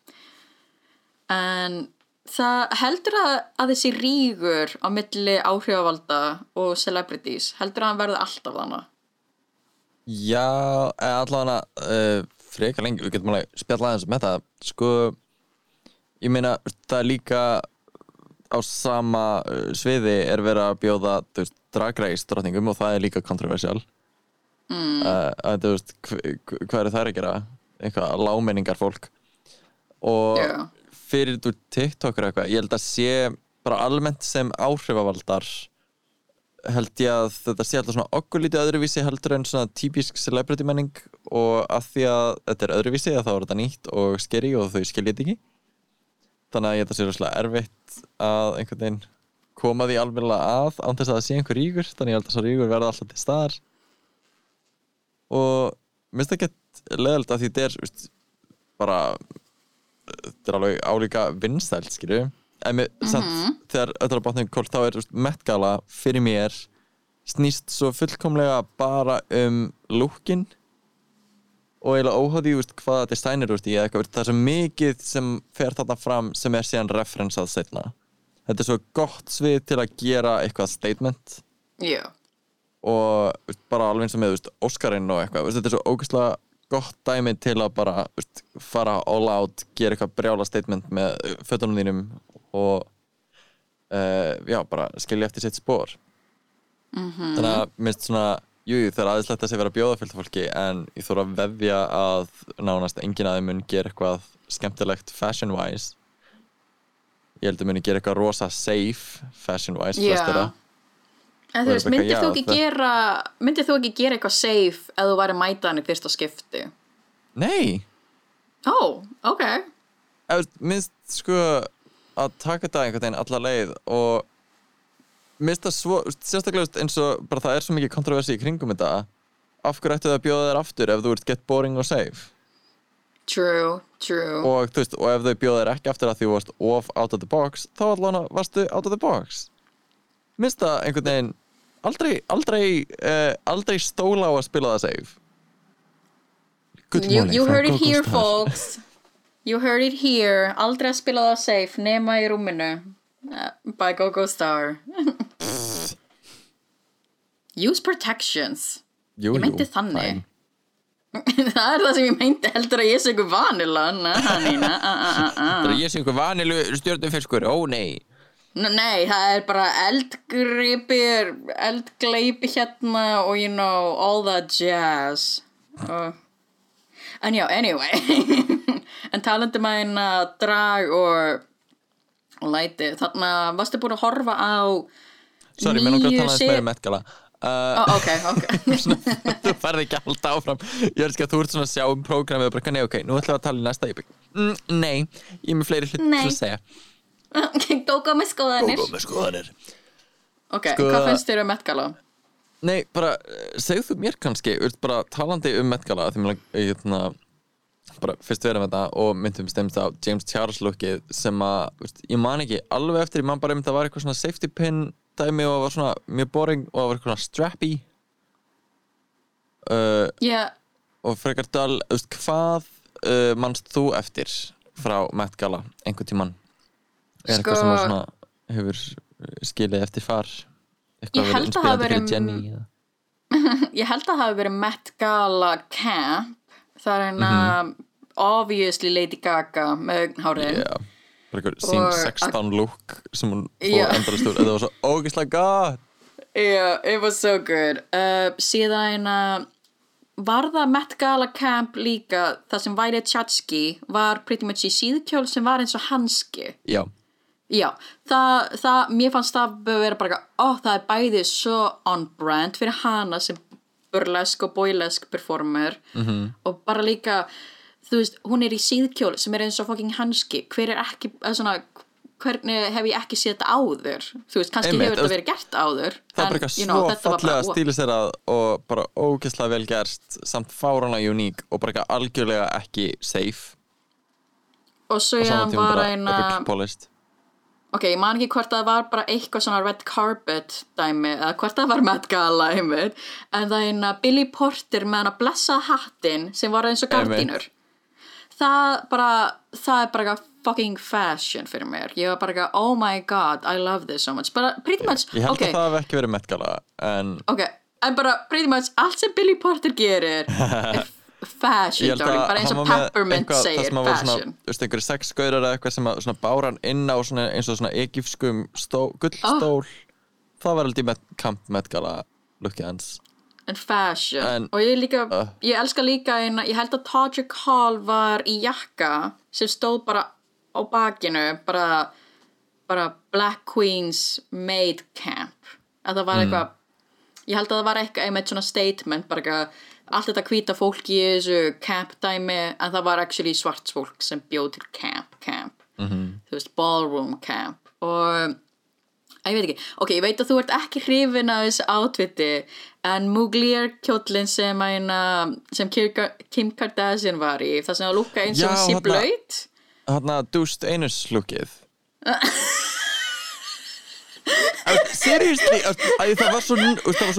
En það heldur að, að þessi rígur á milli áhrifavalda og celebrities heldur að hann verði alltaf þannig já allavega uh, frekar lengi, við getum alveg spjalla aðeins með það. Sko ég meina, það er líka á sama uh, sviði er verið að bjóða þú veist, dragreis drotningum og það er líka kontroversial mm. uh, að þú veist hv- hv- hvað eru þær að gera eitthvað lámenningar fólk og Já. fyrir þú TikTok er eitthvað, ég held að sé bara almennt sem áhrifavaldar held ég að þetta sé alltaf svona okkur lítið öðruvísi heldur en svona típisk celebrity menning og að því að þetta er öðruvísi að þá er þetta nýtt og skeri og þau skiljið ekki þannig að ég held að sé rosalega erfitt að einhvern veginn koma því alveglega að án þess að það sé einhver ríkur þannig ég held að svo ríkur verða alltaf til staðar. Og minnst það gett leðalt að því þetta er veist, bara þetta er alveg álíka vinnstælt skilju en með, samt, þegar öll er bátnum kólt þá er veist, Met Gala fyrir mér snýst svo fullkomlega bara um lúkin og eiginlega óháði veist, hvaða design er veist, í eða eitthvað, það er svo mikið sem fer þarna fram sem er síðan referensað setna þetta er svo gott svið til að gera eitthvað statement. Já, og veist, bara alveg eins og með Óskarinn og eitthvað, veist, þetta er svo ógeðslega gott dæmi til að bara veist, fara all out, gera eitthvað brjála statement með fötunum þínum og uh, já, bara skilja eftir sitt spór -hmm. þannig að minnst svona jú, það er aðeinslegt að sé vera bjóðafyllt fólki en ég þóra að vefja að nánast enginn að þau mun gera eitthvað skemmtilegt fashion wise ég held að muni gera eitthvað rosa safe fashion wise þeirra. En þú veist, myndir þú ekki það- gera myndir þú ekki gera eitthvað safe ef þú væri að mæta hann í fyrsta skipti? Nei, Ó, ok Ef, veist, minnst sko að taka þetta einhvern veginn alla leið og minnst það svo, sérstaklega eins og bara það er svo mikið kontroversi í kringum þetta af hverju ættu það að bjóða þér aftur ef þú ert get boring og safe? True, true. Og, veist, og ef þau bjóða þér ekki aftur að því þú varst off out of the box þá allan varstu out of the box. Minnst það einhvern veginn aldrei, aldrei, uh, aldrei stóla á að spila það safe. Good You, morning you from heard it here, folks. You heard it here. Aldrei að spila það safe nema í rúminu By GoGo Star Use protections jú, Ég meinti jú, þannig. Það er það sem ég meinti heldur að ég sé ykkur vanila uh, uh, uh, uh. Það er ég sé einhver vanilu stjórnufiskur, ó nei Nei, það er bara eldgripir, eldgleipi hérna og you know, all that jazz. Uh. En já, anyway. en talandi með einn drag og, og læti, þarna varstu búin að horfa á Sorry, mér langar að tala aðeins meira um Met Gala uh, Ó, ok, ok. Þú ferði ekki alltaf áfram. Ég er ekki að þú ert svona að sjá um prógramið og bara, nei, ok, nú ætlum við að tala í næsta ég mm, Nei, ég er með fleiri hlut til að segja. Góka með skoðanir. með skoðanir Ok, Sko- hvað finnst þér um Met Gala? Nei, bara, eh, segðu þú mér kannski bara talandi um Met Gala því mér ég hérna bara fyrst verið með þetta og myndum stemst á James Charles lookið sem að, veist, ég man ekki alveg eftir, ég man bara um það var eitthvað svona safety pin dæmi og var svona mjög boring og það var eitthvað svona strappy. Uh, Já, og frekar dal, þú veist, hvað uh, manst þú eftir frá Met Gala einhvern tíman er Sko- eitthvað sem að svona hefur skilið eftir far? Eitthvað það hafi inspírandi fyrir verið- Jenny eða? Ég held að það hafi verið Met Gala Camp Það er hérna Mhm. obviously Lady Gaga með bara eitthvað sín Og- 16 look sem hún fór endalist úr. Þetta var svo ógeðslega gott. Yeah, it was so good. Uh, Síðan uh, var það Met Gala Camp líka það sem væri Tjatski var pretty much í síðkjól sem var eins og hanski. Já, Já, það, það, mér fannst það að vera bara, ó, það er bæði svo on brand fyrir hana sem burlesk og boylesk performer. -hmm. og bara líka, þú veist, hún er í síðkjól sem er eins og fucking hanski, hver er ekki, svona, hvernig hef ég ekki séð þetta áður, þú veist, kannski Einmitt, hefur þetta verið gert áður, það er en, bara eitthvað you know, svo fallega stíliserað og bara ógeðslega vel gerst samt fárana uník og bara eitthvað algjörlega ekki safe. Og svo ég var eina, ok, ég man ekki hvort það var bara eitthvað svona red carpet dæmi, eða hvort það var Met Gala einmitt, en það er eina Billy Porter með hana blessað hattin sem var eins og gardínur. Það bara það er bara eitthvað fucking fashion fyrir mér. Ég var bara eitthvað, oh my god, I love this so much. Bara pretty much, Ég held ok, að það hef ekki verið Met Gala en ok en bara pretty much allt sem Billy Porter gerir er ég fashion, darling, bara eins og Peppermint segir fashion. einhverju sex gaurar eða eitthvað sem að báran inn á svona, eins og svona egifskum stó, gullstól. Það var aldrei með kamp Met Gala lukkið hans. En fashion. En- og ég líka, Uh. ég elska líka eina, ég held að Todrick Hall var í jakka sem stóð bara á bakinu bara, bara Black Queens Made Camp. Að það var eitthvað ég held að það var eitthvað einmitt svona statement bara eitthvað, allt þetta hvíta fólk í þessu camp dæmi en það var actually svarts fólk sem bjóð til camp camp, -hmm. þú veist ballroom camp. Og ég veit ekki, ok, ég veit að þú ert ekki hrifin af þessu átviti en Mugler kjóllin sem, eina, sem Kim Kardashian var í það sem að lúka eins og Já, hún sé þarna- blöyt Þarna dúst einus lukkið Seriously, að að það var svo,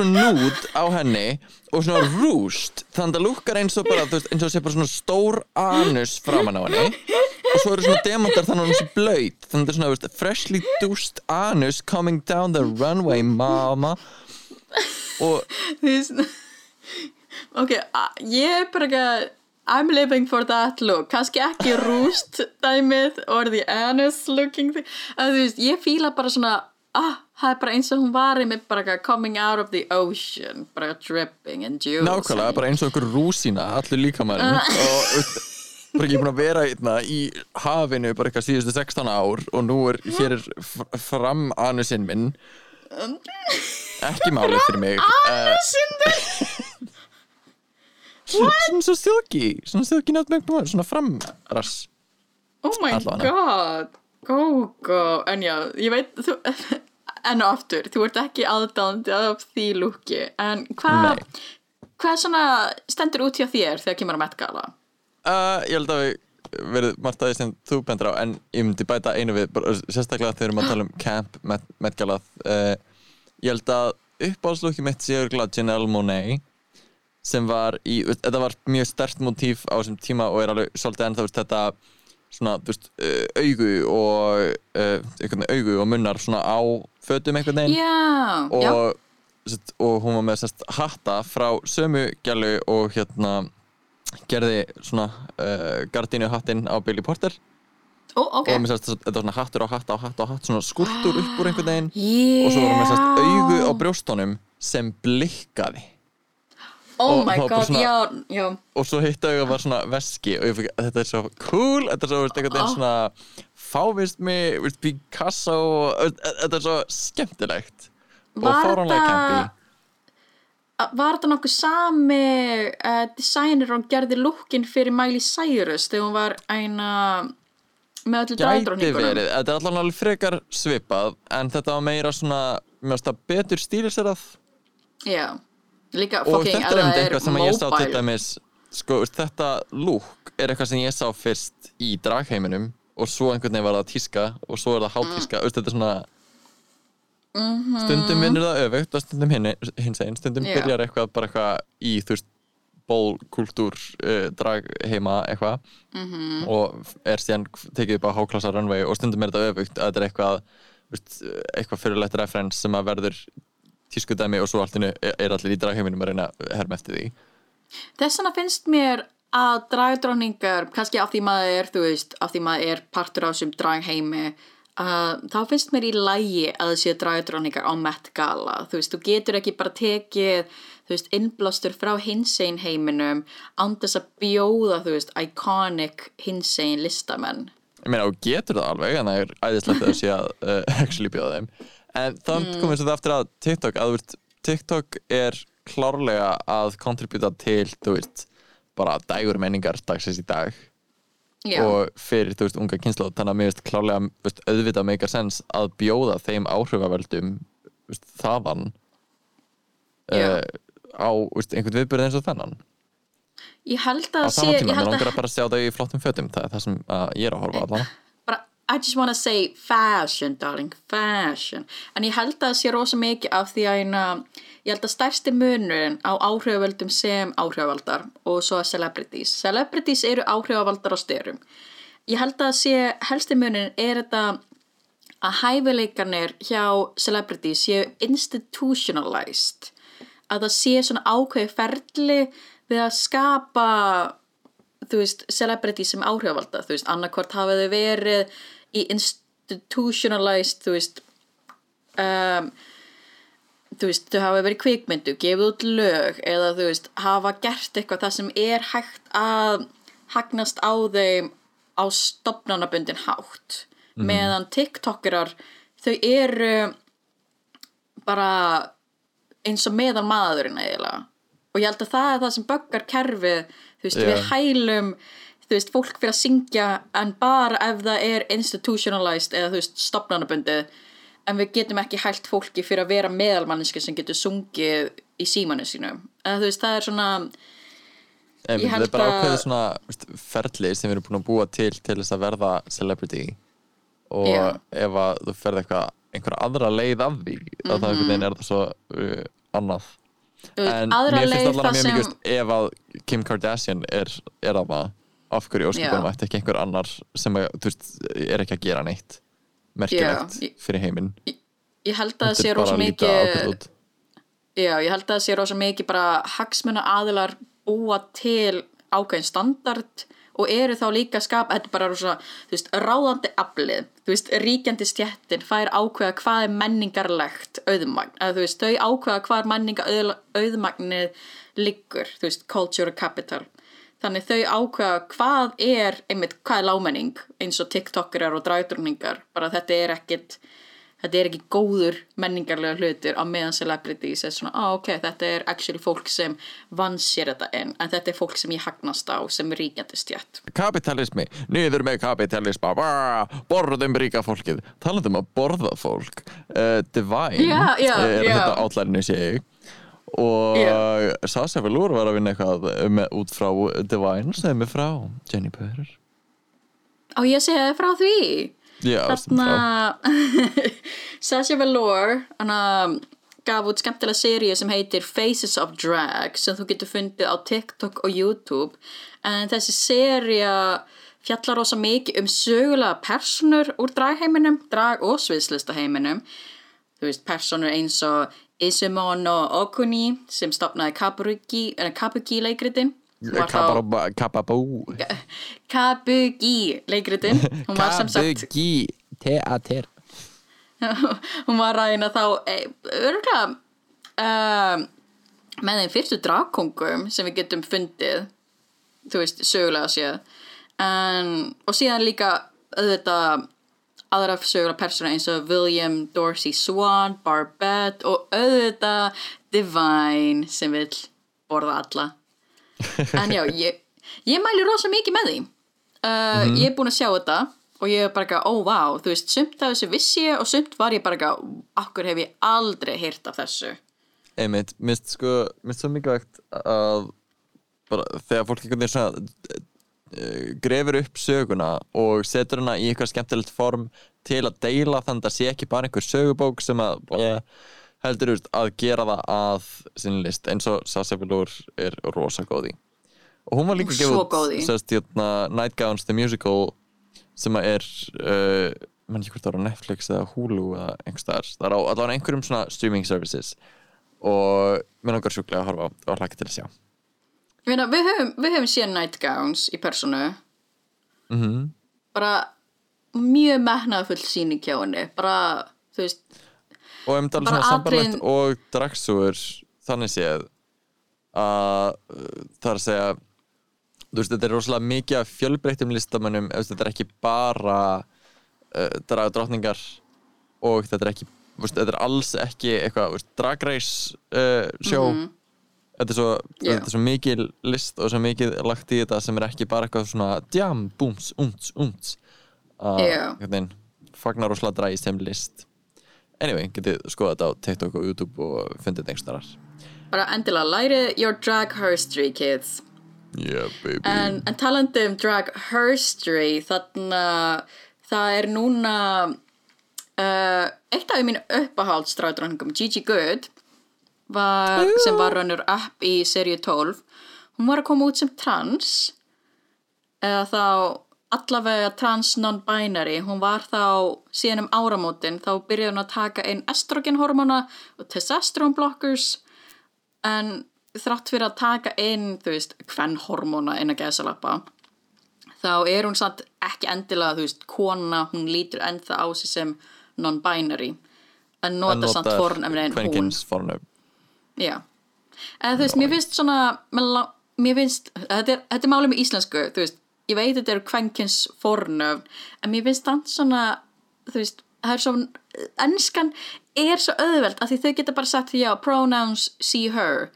núd á henni og svona rúst þannig að það lukkar eins og bara, veist, eins og sé bara svona stór anus framan á henni. Og svo eru svona demantar þannig að hún sé blöyt þannig að það er svona, veist, freshly dúst anus coming down the runway, mama. Og ok, ég er bara ekki I'm living for that look. Kannski ekki rúst dæmið or the anus looking thing. En þú veist, ég fíla bara svona ah, það er bara eins og hún var með bara eitthvað coming out of the ocean bara dripping and juicy nákvæmlega bara eins og einhver rúsína allur líkamærin og þú veist, bara ekki búin að vera hérna í hafinu bara eitthvað síðustu 16 ár og nú er hér er fram anusinn minn. Ekki málið fyrir mig uh, svona svo silky svona silky nutmeg svona framrass Oh my god. Go go En já, ég veit þú, En aftur, þú ert ekki aðdándi af því lúki En hvað. Hvað svona stendur út hjá þér þegar kemur að Met Gala? uh, ég held að við verið margt aðeins sem þú bendur á en ég myndi bæta einu við sérstaklega þegar við erum að tala um camp met, metgalað uh, ég held að uppáhaldslúki mitt sé örgulega Janelle Monáe sem var í, þetta var mjög stert motíf á þessum tíma og er alveg svolítið ennþá þetta svona, þú veist, uh, augu og uh, einhvern veginn augu og munnar svona á fötum einhvern veginn. Já, já. og, sest, og hún var með sest, hatta frá sömu gælu og hérna gerði svona uh, gardínu hattinn á Billy Porter. Ó, ok. Og með sest, þetta var svona hattur á hatt á hatt á hatt svona skuldur upp úr einhvern veginn. Yeah. og svo var hún með sest, augu á brjóstunum sem blikkaði Oh og my god, svona- já, já. Og svo hitt auga var svona veski og ég fikk, þetta er svo cool þetta er svo, einhvern veginn Oh. svona fávist mig, Picasso veist, þetta er svo skemmtilegt. Og Var fáránlega þetta- campi Var þetta nokkuð sami uh, designer og gerði lúkin fyrir Miley Cyrus þegar hún var eina með öllu verið, þetta er allan alveg frekar svipað en þetta var meira svona finnst það betur stíliserað Já, líka fucking er einmitt það til mobile. sko, þetta look er eitthvað sem ég sá fyrst í dragheiminum og svo einhvern veginn var það tíska og svo er það hátíska, mm. þetta er svona Mhm. stundum vinnur það öfugt og stundum hin, hins einn, stundum Já. byrjar eitthvað bara eitthvað í þú veist bólkultúr uh, drag heima eitthvað -hmm. og er síðan tekið upp á háklassa runway og stundum er þetta öfugt að þetta er eitthvað eitthvað fyrirlegt referens sem að verður tískudæmi og svo allt innu er allir í dragheiminum að reyna að herma eftir því Þess vegna finnst mér að dragdróningar, kannski af því maður er, þú veist, af því maður er partur á þessum dragheimi, uh, þá finnst mér í lægi að það séu dragdróningar á Met Gala. Þú veist, þú getur ekki bara tekið, þú veist, innblástur frá hinsegin heiminum þess að bjóða, þú veist, iconic hinsegin listamenn. Ég meina, þú getur það alveg, en það er æðislegt að það sé að uh, actually bjóða þeim. En þannig mm. komum við aftur að TikTok, að veist, TikTok er klárlega að kontributa til, veist, bara dægur menningar dagsins í dag Já, og fyrir, þú veist, unga kynnslóð þannig að mér veist klárlega, veist, auðvitað meika sens að bjóða þeim áhrifavöldum þaðan uh, á, einhvern viðbyrð eins og þennan. Ég held á að sé, saman ég tíma, mér langar að, bara sjá það í flottum fötum það er það sem uh, ég er að horfa allan bara, I just wanna say fashion, darling, fashion. En ég held að það sé rosa mikið af því að eina, ég held að stærsti munurinn á áhrifavöldum sem áhrifavaldar og svo celebrities. Celebrities eru áhrifavaldar á styrum. Ég held að sé, helsti munurinn er þetta að hæfileikarnir hjá celebrities séu institutionalized. Að það sé svona ákveði ferli við að skapa þú veist, celebrity sem áhrifavalda þú veist, annarkvort hafa þau verið í institutionalized þú veist um, þú veist, þau hafa verið kvikmyndu gefið út lög eða þú veist, hafa gert eitthvað það sem er hægt að hagnast á þeim á stopnanabundin hátt. Meðan tiktokerar þau eru bara eins og meðan maðurinn eiginlega. Og ég held að það er það sem böggar kerfið þú veist, Já. við hælum þú veist, fólk fyrir að syngja en bara ef það er institutionalized eða þú veist, stopnanabundið en við getum ekki hælt fólki fyrir að vera meðalmanniski sem getur sungið í símanu sínum eða þú veist, það er svona Einmitt, Ég það held er bara að- ákveðið svona veist, ferli sem við erum búin að búa til til þess að verða celebrity og Já. ef að þú ferð eitthvað einhver aðra leið af því mm -hmm. þá einhvern veginn er það svo uh, annað en mér finnst það mjög veist, ef að Kim Kardashian er, er að maður af hverju óskupunum Já. ætti ekki einhver annar sem að, veist, er ekki að gera neitt merkilegt Já, fyrir heiminn ég held að það sé rosa mikið. Já, ég held að það sé rosa mikið bara hagsmuna aðilar búa til ákveðin standard og eru þá líka að skapa, þetta er bara rosa, þú veist, ráðandi aflið, þú veist, ríkjandi stjettin fær ákveða hvað er menningarlegt auðmagn, eða þú veist, þau ákveða hvað er menninga auðmagnið liggur, þú veist, culture capital. Þannig þau ákveða hvað er, einmitt, hvað er lámenning eins og tiktokerar og dragdrunningar, bara þetta er ekkit, þetta er ekki góður menningarlega hlutur á meðan celebrities er svona, ah, ok, þetta er actually fólk sem vann sér þetta inn en þetta er fólk sem ég hagnast á sem ríkjandi stjætt kapitalismi, niður með kapitalisma Vá, borðum ríka fólkið. Talandum um að borða fólk. Uh, Divine. Já, já, er já. þetta átlærinu sé ég og Já. Sasha Velour var að vinna eitthvað með, út frá Divine sem er frá. Jenny Purr. Og ég segi það frá því? Já, þarna Sasha Velour gaf út skemmtilega seríu sem heitir Faces of Drag sem þú getur fundið á TikTok og YouTube. En þessi seríu fjallar rosa mikið um sögulega personur úr dragheiminum, drag- og sviðslistaheiminum. Þú veist, personur eins og Izumono Okuni sem stopnaði Kabuki, eh, leikritin. Kabarabá Kababú Kabuki leikritin. Kabuki Teater hún var að eina þá örgulega um, með þeim fyrstu dragkongum sem við getum fundið þú veist, sögulega séð. En, og síðan líka auðvitað aðra sögulega persóna eins og William Dorsey Swan, Barbette og auðvitað Divine sem vil borða alla. En já, ég, ég mæli rosa mikið með því. Uh, ég er búin að sjá þetta og ég er bara ekki, ó vá, þú veist sumt af þessu vissi ég og sumt var ég bara ekki akkur hef ég aldrei heyrt af þessu. Einmitt, mist sko mist svo mikilvægt að bara þegar fólk einhvern veginn grefur upp söguna og setur hana í eitthvað skemmtilegt form til að deila þannig að það sé ekki bara einhver sögubók sem að uh, heldur veist, að gera það að sinni list eins og Sasha Velour er rosa góð í. Og hún var líka sérst, hérna, Nightgowns the Musical sem að er uh, mann ekki hvort það á Netflix eða Hulu eða einhvers staðar, það er á allavega einhverjum svona streaming services. Og mér langar sjúklega að horfa og hlaka til að sjá meina, við höfum, við höfum séð Nightgowns í personu. Mm bara mjög metnaðfull sýning hjá henni bara, þú veist, og myndi alveg Bara svona sambarlegt atriðin- og dragsúur þannig séð að uh, það er að segja þú veist, þetta er rosalega mikið af fjölbreyttum listamönnum, ef þetta er ekki bara uh, draga drottningar og þetta er ekki veist, þetta er alls ekki eitthvað þú veist, drag race uh, sjó þetta, er svo, þetta er svo mikil list og svo mikið lagt í þetta sem er ekki bara eitthvað svona djam, búms, umts, umts að fagnar rosalega dragist þeim list. Anyway, getið skoða þetta á TikTok og YouTube og fundið þetta einhverstaðar bara endilega lærið your drag herstory kids. Yeah baby. En, en talandi um drag herstory þannig að það er núna uh, eitt af mínu uppáhaldsdragdröngum Gigi Good var, sem var runnur up í seríu 12 hún var að koma út sem trans eða þá allavega trans non-binary. Hún var þá síðan um áramótin þá byrjaði hún að taka inn estrogenhormona og testosterone blockers en þrátt fyrir að taka inn þú veist, hvernhormona inn að geðsalappa þá er hún samt ekki endilega, þú veist, kona hún lítur ennþá á sig sem non-binary. En nota samt fornefnin hún. Kvenkins fornöfn Já, eða þú veist, mér finnst svona, mér finnst, þetta er, þetta er málið með íslensku, þú veist, ég veit þetta eru kvenkins fornöfn, en mér finnst það svona, þú veist, það er svo, ennskan er svo auðvelt að því þau geta bara sagt því já, pronouns she, her,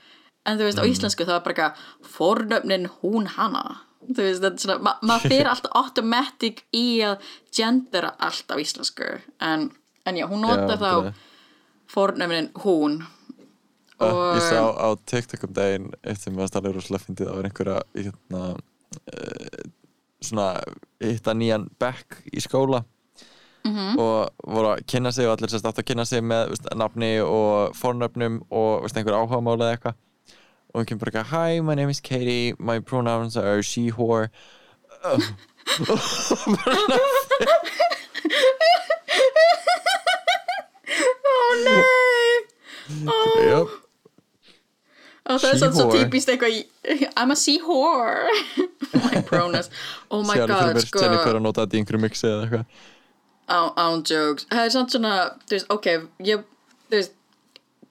en þú veist, á íslensku það er bara eitthvað, fornöfnin hún hana, þú veist, þetta er svona, ma maður fyrir alltaf automatic í að gendera allt á íslensku, en, en já, hún nota þá bara- fornöfnin hún, Uh, ég sá á TikTok um daginn eitt sem var stærlega rosalega fyndið það var einhverja hérna, uh, svona hitta nýjan bekk í skóla. Mhm. og voru að kynna sig og allir sérst átt að kynna sig með veist, nafni og fornöfnum og veist, einhver áhugamála eða eitthvað. Og hún kemur bara eitthvað Hi, my name is Katie, my pronouns are she, whore. Uh, Ó nei yep. Og það er svona svo típist eitthvað I'm a sea whore My pronouns Oh my fyrir god sko. Jennifer að nota þetta í einhverju mixi eða eitthvað. Án jokes. Það er samt svona Þú veist, ok ég, Þú veist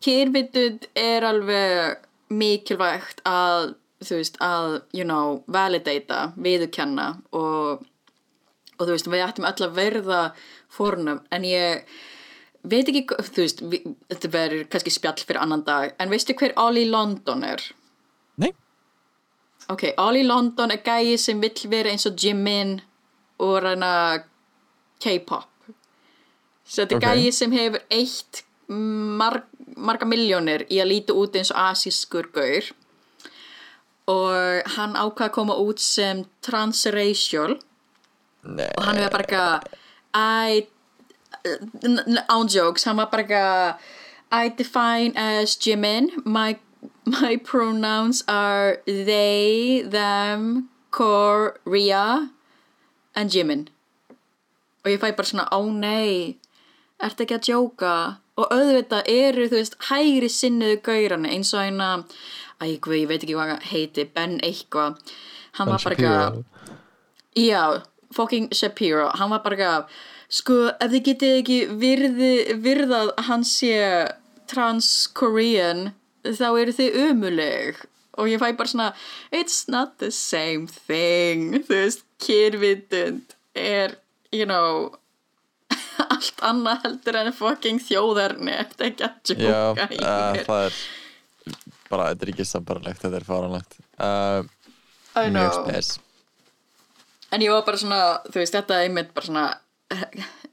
Kyrvitund er alveg mikilvægt að þú veist, að, you know, validata viðurkenna og og þú veist, við ættum öll að verða fórnum, en ég veit ekki, þú veist við, þetta verður kannski spjall fyrir annan dag en veistu hver Ollie London er? Nei, Ok, Ollie London er gæi sem vill vera eins og Jimin og reyna K-pop. Svo þetta er Ok. gæi sem hefur eitt marg, marga miljónir í að líta út eins og asískur gaur. Og hann ákvað að koma út sem transracial. Nei. Og hann hefur bara eitthvað I n- n- án jokes, hann var bara eitthvað I define as Jimin. My, my pronouns are they, them Korea and Jimin. Og ég fæ bara svona ó nei, ertu ekki að djóka og auðvitað eru þú veist hægri sinniðu gaurana eins og eina æ, guð, ég veit ekki hvað hann heiti Ben eitthvað. Hann var bara eitthvað Já, fucking Shapiro. Hann var bara eitthvað sko, ef þið getið ekki virði, virðað að hann sé trans-Korean þá eru þið umuleg og ég fæ bara svona it's not the same thing. Þú veist, kyrvitund er, you know allt annað heldur en fucking þjóðarni þetta er ekki að Já, djóka í uh, mér það er bara, þetta er ekki sambarlegt, þetta er faranlegt uh, I Mjög know. spes. En ég var bara svona, þú veist, þetta er einmitt bara svona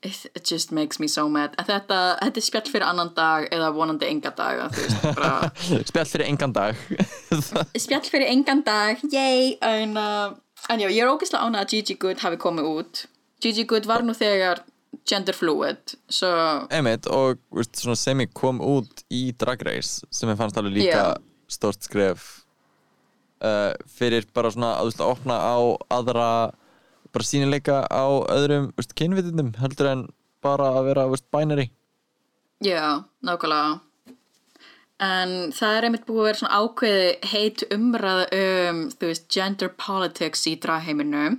it, just makes me so mad. Þetta, þetta er spjall fyrir annan dag eða vonandi enga dag bara Spjall fyrir engan dag. Spjall fyrir engan dag, yay! En, uh, en já, ég er ógeðslega ánað að Gigi Good hafi komið út. Gigi Good var nú þegar gender fluid svo, Einmitt, og sem ég kom út í Drag Race sem ég fannst alveg líka Já. stórt skref uh, fyrir bara svona að opna á aðra bara sínileika á öðrum kynvitundum heldur en bara að vera veist, binary. Já, nákvæmlega. En það er einmitt búið að vera svona ákveði heit umræða um veist, gender politics í dragheiminu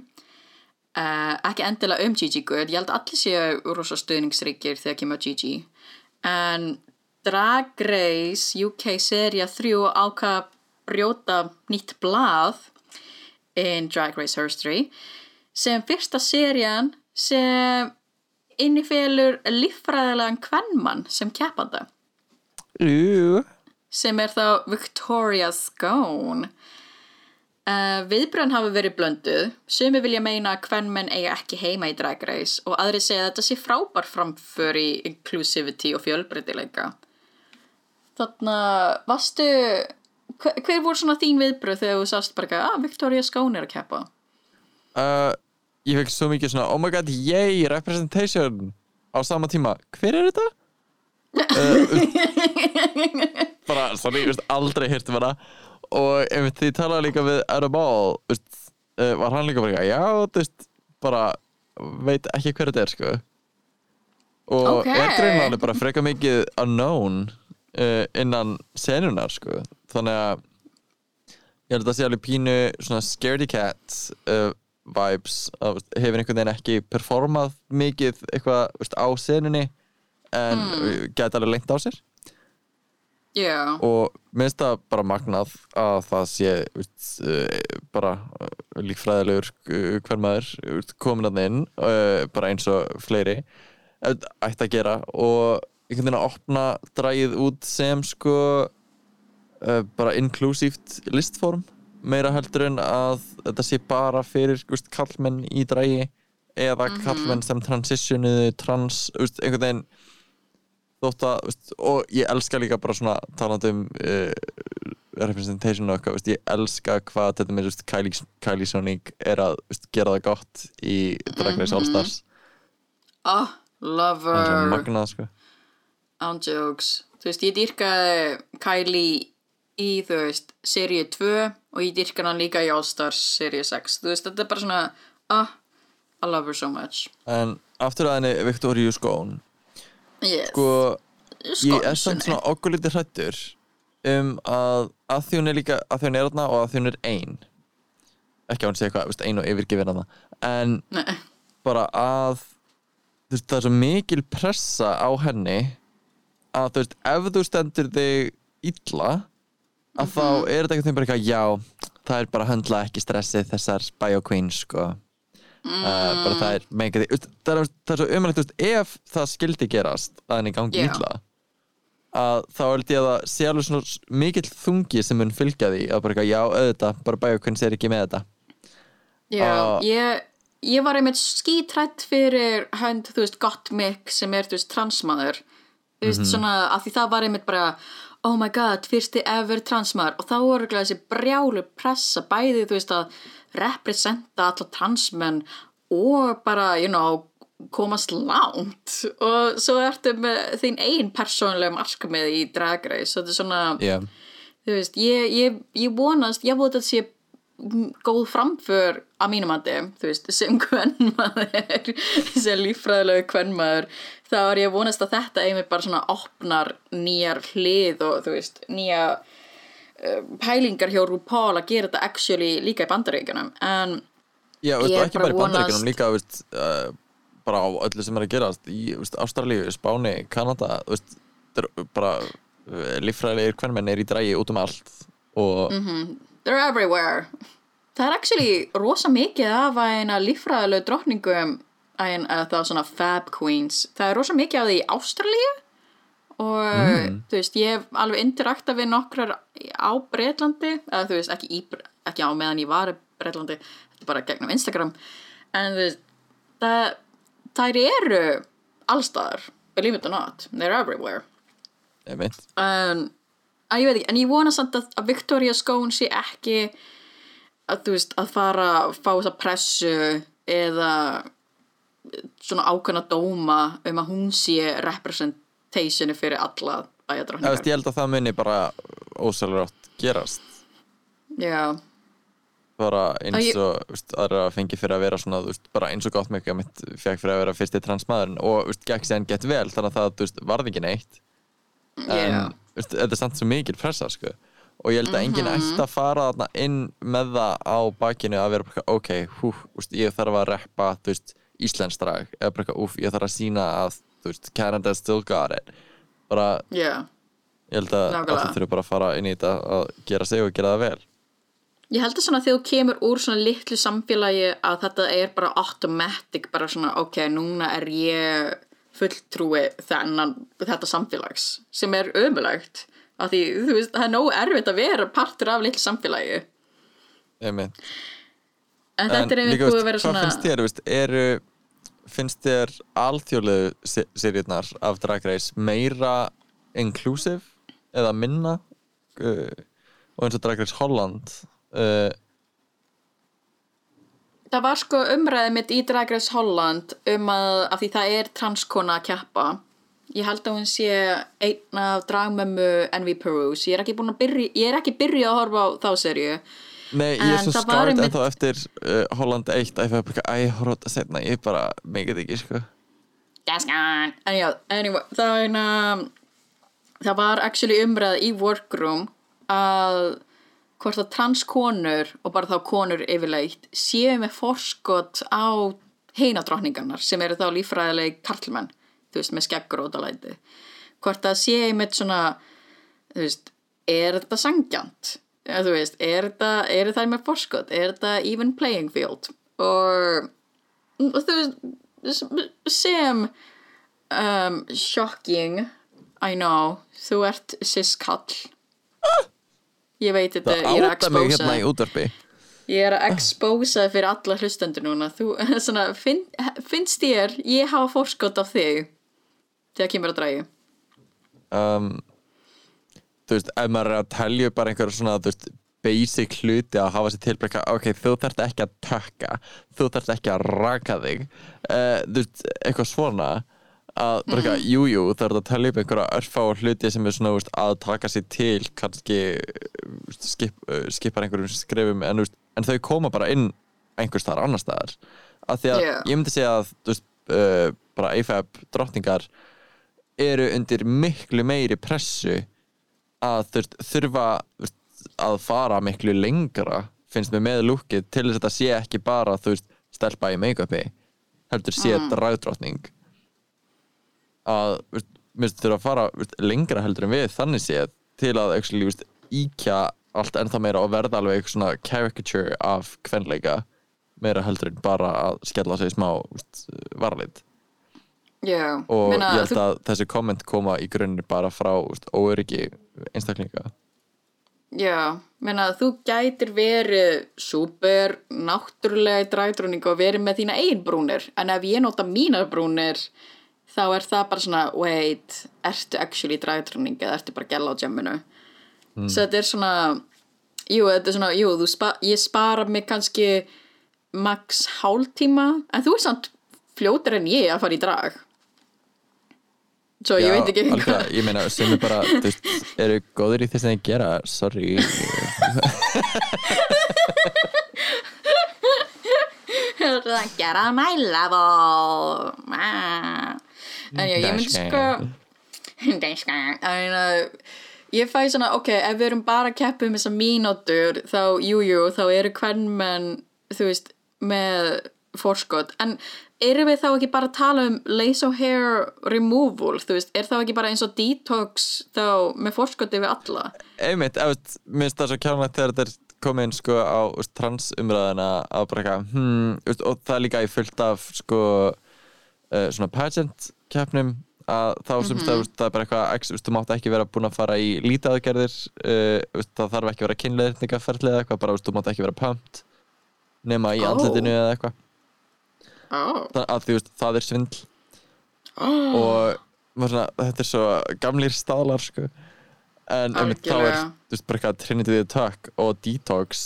uh, ekki endilega um Gigi Good ég held að allir séu rosa stuðningsríkir þegar kemur Gigi. En Drag Race UK seria 3 ákvað að brjóta nýtt blað in Drag Race History sem fyrsta serían sem innifélur líffræðilegan kvennmann sem keppanda Ú, sem er þá Victoria Scone. Uh, viðbröðin hafa verið blönduð, sumi vilja meina að kvennmenn eiga ekki heima í Drag Race og aðri segja að þetta sé frábær framför í inclusivity og fjölbreytileika. Þannig að, varstu, hver, hver voru svona þín viðbröð þegar þú sást bara að ah, Victoria Scone er að keppa? Uh, ég fekk svo mikið svona oh my god, yay, representation á sama tíma, hver er þetta? uh, bara, sorry, veist, aldrei hirtum hana og einmitt því ég talaði líka við Aeroball veist, uh, var hann líka bara já, þú veist, bara veit ekki hver þetta er, sko og Ok. er greinlega bara freka mikið unknown uh, innan senunar, sko þannig að ég held að það sé alveg pínu svona scaredy cat uh, vibes að, hefur einhvern veginn ekki performað mikið eitthvað veist, á senunni en mm. gæti alveg lengt á sér. Já, og minnst það bara magnað að það sé veist, uh, bara uh, líkfræðilegur uh, hver maður komin að inn bara eins og fleiri ætti að gera. Og einhvern veginn að opna drægið út sem sko bara inklusíft listform meira heldur en að þetta sé bara fyrir veist, kallmenn í drægi eða kallmenn sem transitionuðu trans, veist, einhvern veginn þótt að, veist, og ég elska líka bara svona talandi um uh, representation og eitthvað, ég elska hvað þetta með Kylie, Kylie Sonic er að gera það gott í Drag Race All Stars oh, það er svo lover magnað sko. Án jokes. Þú veist, ég dýrkaði Kylie í, þú veist, seríu 2 og ég dýrkaði hann líka í All Stars seríu 6, þú veist, þetta er bara svona ah, I love her so much. En aftur að henni Victoria Scone. Yes. sko, ég er samt svona okkur lítið hrættur um að að því hún er líka, að því hún er þarna og að því hún er ein. Ekki að hún sé eitthvað, veist, ein og yfirgefin þarna. En Nei. bara að þú veist, það er svo mikil pressa á henni að þú veist, ef þú stendur þig illa að þá er þetta veginn bara eitthvað já, það er bara að höndla ekki stressið þessar bio queens sko. Uh, bara það er mega því það er, það er svo veist, ef það skildi gerast að henni gangi Já. illa að þá held ég að það sé alveg svona mikill þungi sem mun fylgja því að bara eitthvað, já, auðvitað, bara bio queens er ekki með þetta. Já, Ah. ég, ég var einmitt skítrætt fyrir hönd, þú veist, Gottmik sem er, þú veist, transmaður. Þú veist, svona, að því það var einmitt bara oh my god, fyrsti ever transmaður. Og þá voru örugglega þessi brjálu pressa bæði, þú veist, að representa alla transmenn og bara, you know, komast langt. Og svo ertu með þín ein persónlega markmið í Drag Race. Og þetta er svona yeah. þú veist, ég, ég, ég vonast ég vonast að þetta sé góð framför að mínum andi, þú veist, sem kvennmaður sem líffræðilegu kvennmaður þá er ég að vonast að þetta einmitt bara svona opnar nýjar hlið og þú veist, nýja uh, pælingar hjá RuPaul að gera þetta actually líka í bandaríkjunum. En Já, veist, Ég er bara vonast- líka veist, uh, bara á öllu sem er að gerast í Ástralíu, Spáni, Kanada veist, bara uh, líffræðilegir hvernmenn er í drægi út um allt og they're everywhere. Það er actually rosa mikið af að eina líffræðilegu drottningum að það er svona fab queens. Það er rosa mikið af því í Ástralíu. Og þú veist ég hef alveg interakta við nokkrar á Breitlandi eða þú veist ekki, í, ekki á meðan ég var í Breitlandi þetta er bara gegnum Instagram. En þú veist það, þær eru allstaðar believe it or not, they're everywhere. Einmitt, en að ég veit ekki, en ég vona samt að, að Victoria Scone sé ekki að þú veist, að fara að fá þessa pressu eða svona ákveðna dóma um að hún sé representationi fyrir alla veist, bæjadrottningar ég held að það muni bara ósælur átt gerast. Já, bara eins ég- og veist, aðra fengi fyrir að vera svona veist, bara eins og gott að mitt fekk fyrir að vera fyrsti transmaðurinn og veist, gekk sér gett vel þannig að það veist, varði ekki neitt. En veist, þetta er samt svo mikil pressa sko. og ég held að enginn Mhm. ætti að fara þarna inn með það á bakinu að vera ok, hú, ég þarf að reppa þú veist, Íslands drag. Eða bara, úf, ég þarf að sína að þú veist, Canada still got it. Bara, já. ég held að allir þurfa bara að fara inn í þetta að gera sig og gera það vel. Ég held að svona þegar þú kemur úr svona litlu samfélagi að þetta er bara automatic, bara svona ok, núna er ég fulltrúi þennan, þetta samfélags sem er ömulegt af því, þú veist, það er nógu erfitt að vera partur af litlu samfélagi. Einmitt. en, En þetta er einmitt líka, búið veist, að vera hvað svona finnst þér, veist, eru finnst þér alþjóðlegu seríurnar af Drag Race meira inclusive eða minna uh, og eins og Drag Race Holland uh, það var sko umræðið mitt í Drag Race Holland um að, af því það er transkona að keppa. Ég held að hún sé einn af dragmömmu Envy Peruse er að ég er ekki byrjað að horfa á þá serju Nei, ég er En svo skárt einmitt- ennþá eftir uh, Holland 1 að ég á þetta setna ég bara, megið ekki, sko Gaskan En já, anyway, það var eina það var actually umræð í workroom að hvort að transkonur og bara þá konur yfirleitt séu með forskot á heinadrottningarnar sem eru þá líffræðileg karlmenn, þú veist, með skeggur og ótalæti. Hvort að séu með svona, þú veist, er þetta sangjant? Eða, þú veist, er það með forskot? Er þetta even playing field? Og þú veist sem um, shocking I know, þú ert cis-kall ég veit þetta Það ég er að expósa hérna ég er að expósa fyrir alla hlustendur núna. Þú, svona, finn, finnst þér ég hafa fórskot af þig þegar kemur að drægi um, Þú veist, ef maður er að telja bara einhverja svona, þú veist basic hluti að hafa sér til bara, eitthvað, ok, þú þarft ekki að tökka þú þarft ekki að raka þig uh, þú veist, eitthvað svona að bara eitthvað, jú, jú, það er að telja upp einhverja örfá hluti sem er svona, veist, að taka sér til kannski veist, skip, uh, skipar einhverjum skrefum en, veist, en þau koma bara inn einhvers þar annar staðar af því að Já. ég myndi segja að veist, uh, bara AFAB drottningar eru undir miklu meiri pressu að veist, þurfa að fara miklu lengra finnst mér með lúkið til þess að þetta sé ekki bara þú veist, stelpa í make-upi heldur sé mm. dragdrottning að mér þurfa að fara veist, lengra heldur en við þannig séð til að actually, veist, íkja allt ennþá meira og verða alveg eitthvað svona caricature af kvenleika meira heldur en bara að skella sig smá varlit já, og ég held þú, að þessi komment koma í grunnir bara frá úst, óöryggi einstaklinga. Já, meina, þú gætir verið super náttúrulega í dragdróning og verið með þína eigin brúnir. En ef ég nota mínar brúnir þá er það bara svona wait, ertu actually í dragdróning eða ertu bara gæla á jamminu svo þetta er svona jú, þetta er svona, jú, þú spa, ég spara mig kannski max hálftíma. En þú er samt fljótur en ég að fara í drag svo ég veit ekki algjörlega, ég meina sem er bara, þú veist, eru góður í þess að þeir gera, sorry. Get on my level Ah. en já, ég myndi sko uh, ég fæ svona, ok, ef við erum bara að keppa um þessar mínútur, þá, jú, jú þá eru hvern menn, þú veist með forskot. En erum við þá ekki bara að tala um laser hair removal, þú veist er þá ekki bara eins og detox þá með forskoti við alla einmitt, ef veist, mér finnst það svo kjánlegt þegar þetta er komið inn sko á úst, transumræðina að bara eitthvað, hmm, úst, og það er líka í fullt af sko uh, svona pageant keppnum að þá sem mm -hmm. það er bara eitthvað þú mátt ekki vera búin að fara í lítaðgerðir uh, úst, það þarf ekki að vera kynleðirningaferðlið eða eitthvað, bara þú mátt ekki vera pumped nema í Ó. andlitinu eða eitthvað oh. það, að því veist, það er svindl Oh. og svona, þetta er svo gamlir staðlar sko. en einmitt, þá er veist, bara eitthvað Trinity Tuck og Detox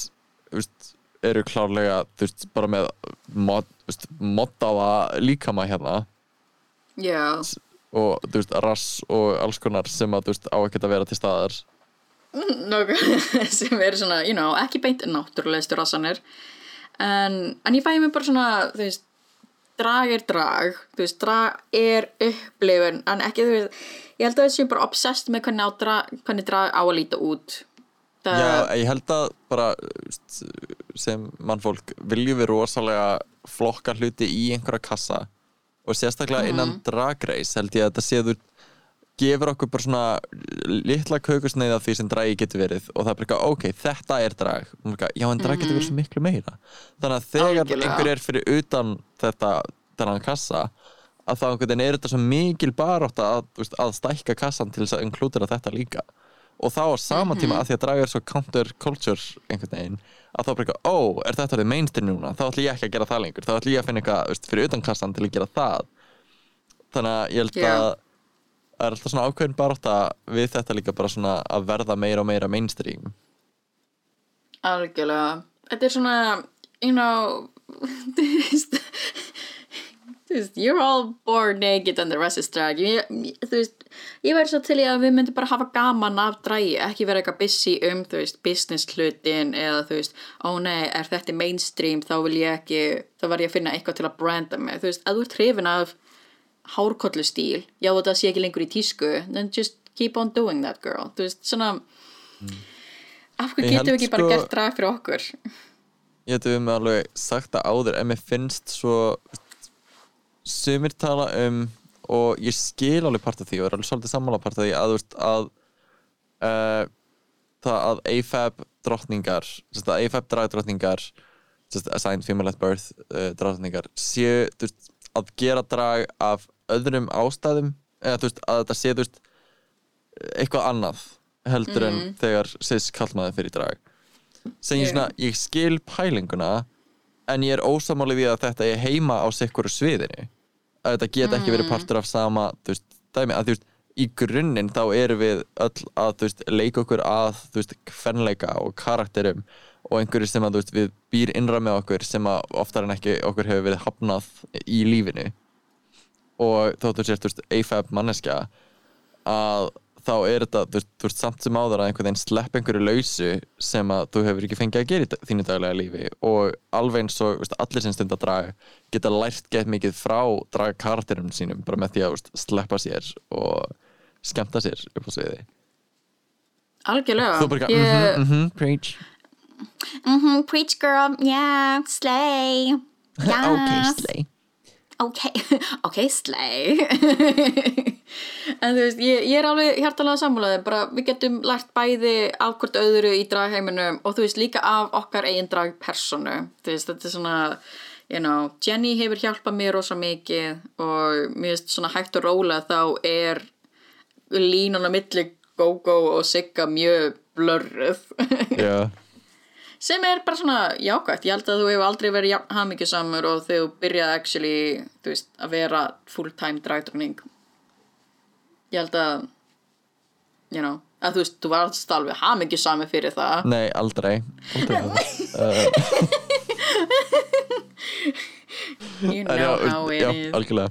veist, eru klárlega bara með mod, moddaða líkama hérna Já, og rass og alls konar sem að á ekkert að vera til staðar nokkuð sem eru svona, you know, ekki beint náttúrulegustu rassanir en, en ég fæði mig bara svona, þú veist drag er drag, veist, drag er upplifun, en ekki þú veist ég held að þessi bara obsessed með hvernig, á drag, hvernig drag á að líta út. Það, Já, ég held að bara sem mannfólk viljum við rosalega flokka hluti í einhverja kassa og sérstaklega innan drag race held ég að þetta séður gefur okkur bara svona litla kökusneið af því sem dragi getur verið og það er bara eitthvað, ok, þetta er drag. Eitthvað, já en drag getur verið svo miklu meira. Þannig að þegar Algjörlega. einhver er fyrir utan þetta, þennan kassa að þá einhvern veginn er þetta svo mikil barátta að, að stækka kassan til þess að inklúdera þetta líka. Og þá á sama tíma að því að drag er svo counter culture einhvern veginn að þá bara eitthvað, ó, er þetta orðið mainstream núna? Þá ætlum ég ekki að gera það lengur, þá ætlum ég að finna eitthvað fyrir utan kassan til að gera það. Þannig að ég held Já. að það er alltaf svona ákveðin barátta við þetta líka bara svona að verða meira og meira mainstream. Algjörlega. Þetta er svona, you know þú veist you're all born naked and the rest is drag. Ég, þú veist, ég verði svo til í að við myndum bara hafa gaman af dragi ekki vera eitthvað busy um, þú veist, business hlutin eða þú veist, ó nei, er þetta mainstream, þá vil ég ekki þá verð ég að finna eitthvað til að branda mig. Þú veist, að þú ert hrifin af hárkollu stíl, já þetta sé ekki lengur í tísku. Then just keep on doing that girl. Þú veist, svona af hverju getum við ekki bara sko- gert drag fyrir okkur? Ég við með alveg sagt það áður en mér finnst svo sumir tala um og ég skil alveg part af því og er alveg svolítið sammála part af því að þú veist að uh, það að AFAB að AFAB sagt, assigned female at birth uh, dragdrottningar séu þú veist, að gera drag af öðrum ástæðum eða þú veist að þetta sé þú veist eitthvað annað heldur en þegar cis kallmaður fyrir drag. Sem ég svona, ég skil pælinguna en ég er ósamálið við að þetta er heima á sikkur sviðinu. Að þetta get ekki verið partur af sama þú veist, dæmi, að þú veist í grunninn þá erum við öll að þú veist, leika okkur að þú veist, hvernleika og karakterum og einhverju sem að þú veist, við býr innra með okkur sem að oftar en ekki okkur hefur verið hafnað í lífinu og þóttu þú veist, AFAB manneskja að þá er þetta, þú veist, þú veist samt sem áður að einhvern veginn slepp einhverju lausu sem að þú hefur ekki fengið að gera í þínu daglega lífi. Og alveg eins og þú veist, allir sem stund að draga geta lært gett mikið frá draga karakterum sínum bara með því að þú veist, sleppa sér og skemmta sér upp á sviði. Algjörlega. Þú bara, Ég- mhm, mhm, preach. Mm-hmm, preach girl, yeah, slay. Yes. Ok, slay ok, ok, slay. En þú veist ég, ég er alveg hjartalega sammálaði bara við getum lært bæði af hvort öðru í dragheiminum og þú veist líka af okkar eigin dragpersonu þú veist þetta er svona you know, Jenny hefur hjálpað mér rosa mikið og mér veist svona hægt og róla þá er línan á milli Gogo og Sigga mjög blörruð. Já, sem er bara svona jákvæmt ég held að þú hefur aldrei verið hamingjusamur og þegar þú byrjaði actually veist, að vera full-time dragdroning ég held að you know, að þú veist, þú varst alveg hamingjusamur fyrir það. Nei, aldrei. Aldrei. Það you know já, how it já, is. algjörlega.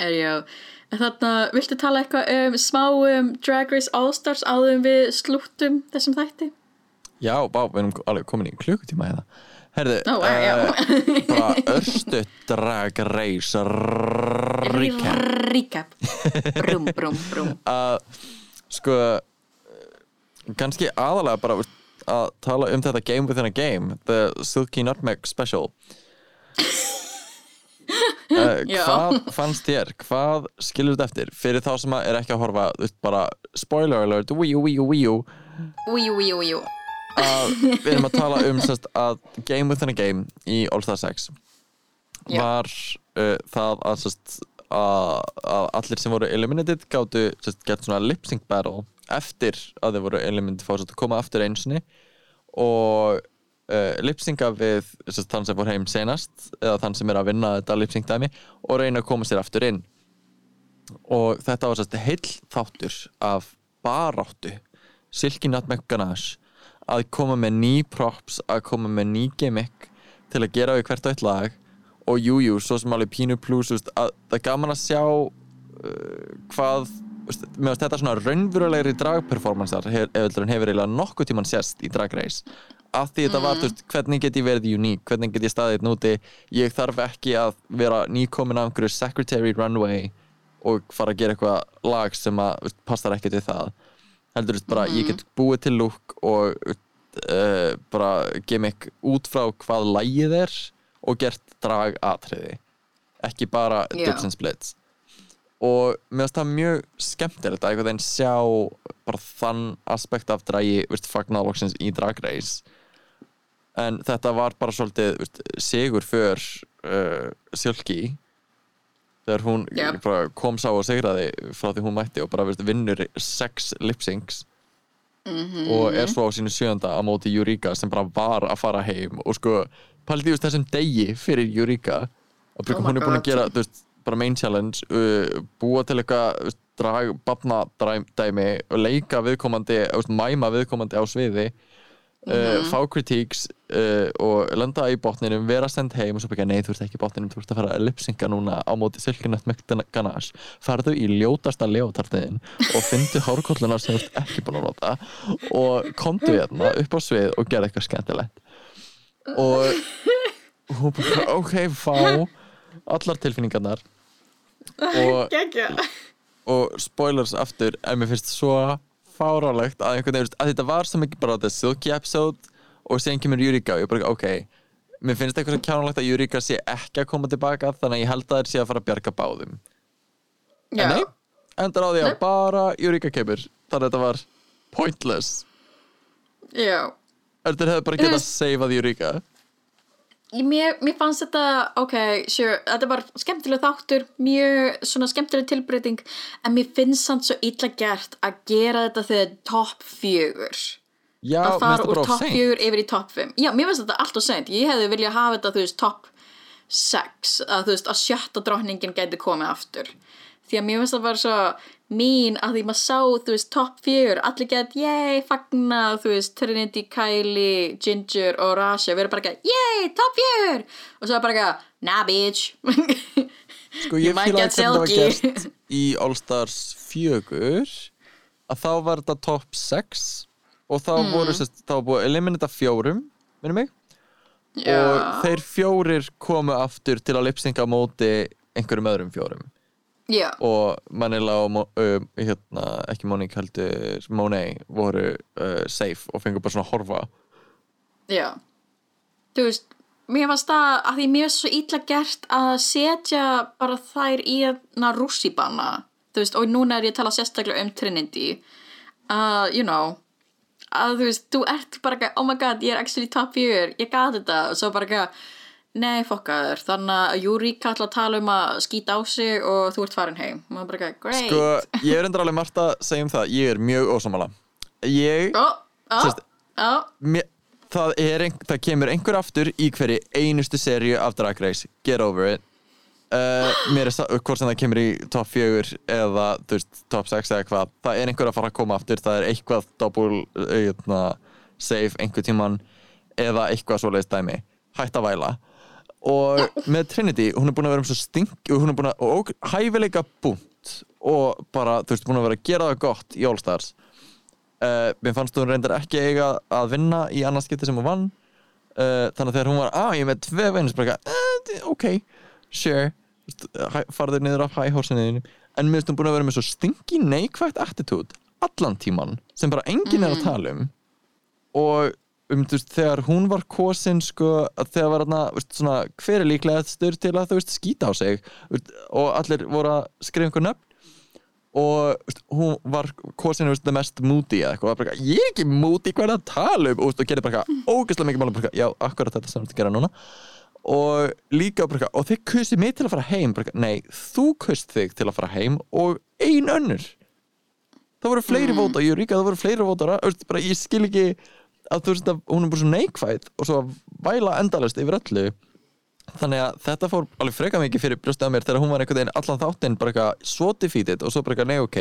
Er já. En þarna, viltu tala eitthvað um smá um Drag Race All-Stars áður en við slúttum þessum þætti? Já, bá, við erum alveg komin í klukkutíma hérna. Herðu, já, já. eh, bara örstu drag race recap. Recap. Brum, brum, brum að sko kannski aðalega bara að tala um þetta game within a game the Silky Nutmeg Special. Uh, hvað fannst þér? Hvað skilur þetta eftir? Fyrir þá sem að er ekki að horfa bara spoiler alert wíu, wíu, wíu Újú, újú, újú að við erum að tala um sest, að Game Within a Game í All Star 6 Já. var uh, það að, sest, að, að allir sem voru eliminated gáttu gett svona lip sync battle eftir að þeir voru eliminated sest, að koma aftur einsinni og uh, lip synca við sest, þann sem fór heim senast eða þann sem er að vinna þetta lip sync dæmi og reyna að koma sér aftur inn og þetta var heill þáttur af baráttu Silky Nutmeg Ganache að koma með ný props að koma með ný gimmick til að gera við hvert og eitt lag. Og jújú, jú, svo sem alveg pínu plus veist, að, það er gaman að sjá uh, hvað veist, með þetta svona raunverulegri dragperformansar hef, hefur eiginlega nokkuð tíman sérst í Drag Race. Af því þetta var, veist, hvernig get ég verið uník, hvernig get ég staðið núti ég þarf ekki að vera nýkomin af einhverju Secretary Runway og fara að gera eitthvað lag sem að veist, passar ekki til það heldur, veist, bara ég get búið til lúk og uh, bara gimmick út frá hvað lægið er og gert drag atriði ekki bara and splits. Og mér finnst það mjög skemmtilegt að einhvern veginn sjá bara þann aspekt af dragi fagnarloksins í Drag Race. En þetta var bara svolítið veist, sigur för uh, Silky þegar hún bara kom sá og sigraði frá því hún mætti og bara veist, vinnur sex lip-syncs og er svo á sínu sjönda á móti Eureka sem bara var að fara heim og sko, pældi just þessum degi fyrir Eureka og Oh hún er búin að God. gera þú veist, bara main challenge uh, búa til eitthvað drag, batna dæmi og leika viðkomandi, veist, mæma viðkomandi á sviði uh, fá kritíks uh, og lenda í botninum vera send heim og svo byggja nei þú ert ekki í botninum þú ert að fara að lipsynka núna á móti Silkinett McGanache farðu í ljótasta leotartiðin og fyndu hárkolluna sem þú ert ekki búin að nota og komdu hérna upp á svið og gera eitthvað skemmtilegt. Og hún bara ok, fá allar tilfinningarnar. Og og spoilers aftur en mér finnst svo fárálegt að einhvern veginn, að þetta var svo mikið bara the Silky episode og síðan kemur Eureka og ég bara, ok mér finnst eitthvað svo kjánulegt að Eureka sé ekki að koma tilbaka þannig að ég held að þeir sé að fara að bjarga báðum Já. en nei, endar á því að Nei. bara Eureka kemur þannig að þetta var pointless Já. þeir hefðu bara getað veist- seifað Eureka Í Mér, mér fannst þetta, ok, sure, þetta var skemmtileg þáttur, mjög svona skemmtileg tilbreyting, en mér finnst samt svo illa gert að gera þetta þegar topp fjögur. Já, að fara úr topp seint fjögur yfir í topp fimm. Já, mér finnst þetta allt og seint. Ég hefði viljað hafa þetta, þú veist, topp sex, að þú veist, að sjötta drottningin gæti komið aftur. Því að mér finnst það bara svo mín að því maður sá, þú veist, topp fjögur, allir gett, yey, fagna, þú veist, Trinity, Kylie, Ginger og Rasha, við erum bara ekki, yey, topp fjögur, og svo er bara ekki, nah, bitch. Sko ég get að hvernig það var gert í All Stars fjögur að þá var þetta top 6 og þá Mm. voru sérst, þá búið að eliminita fjórum minnum mig Já. og þeir fjórir komu aftur til að lipsynka móti einhverjum öðrum fjórum Já, og Manila og uh, hérna, ekki Monique heldur Monet voru uh, safe og fengur bara svona að horfa já. Þú veist, mér fannst það að því mér finnst svo illa gert að setja bara þær í hérna rússibanna. Þú veist, og núna er ég að tala sérstaklega um Trinity. Uh, you know, að þú veist, þú ert bara ekki, oh my god, ég er actually top 4, ég gat þetta. Og svo bara ekki, nei, fokkaður. Þannig að Júríka ætla að tala um að skýta á sig og þú ert farin heim. Og maður bara ekki, great. sko ég er endur alveg margt að segja um það ég er mjög ósamála ég Ó, ó, Sérst- ó, mér, það, er, það kemur einhver aftur í hverju einustu seríu af Drag Race get over it uh, mér er sa- hvort sem það kemur í top 4 eða þú veist, top 6 eða hvað það er einhver að fara að koma aftur það er eitthvað double uh, save einhver tíman eða eitthvað svoleiðist dæmi. Hætt að væla. Og með Trinity, hún er búin að vera um svo stink hún er búin að, og hæfileika búnt og bara, þú veist, búin að vera að gera það gott í All Stars uh, mér fannst hún reyndar ekki eiga að vinna í annars skipti sem hún vann. Uh, þannig að þegar hún var að ég er með eitthvað, uh, ok, sure Farðu niður af high horse-niðinu en finnst hún búin að vera með svo stingi neikvægt attitude allan tíman sem bara enginn er að tala um. Og um, þú veist, þegar hún var kosin sko, að þegar var þarna, veist, svona hver er líklega styr til að, þú veist, skýta á sig? Veist, og allir voru að skrifa einhver nöfn. Og veist, hún var kosin, the mest moody eða eitthvað, bara, ég er ekki er það að tala um? Og, og gerði bara eitthvað ógeðslega mikið eitthvað, já, akkurat þetta sem þú ert að gera núna og líka og þið kusi mig til að fara heim, nei, þú kust þig til að fara heim og ein önnur. Það voru fleiri mm. vóta, ég er ríka, það voru fleiri veist, bara, ég skil ekki að þú veist að hún er bara svo neikvæð og svo að væla endalist yfir öllu. Þannig að þetta fór alveg freka mikið fyrir brjóstið á mér þegar hún var einhvern veginn allan þáttinn bara eitthvað svo defeated og svo bara eitthvað nei ok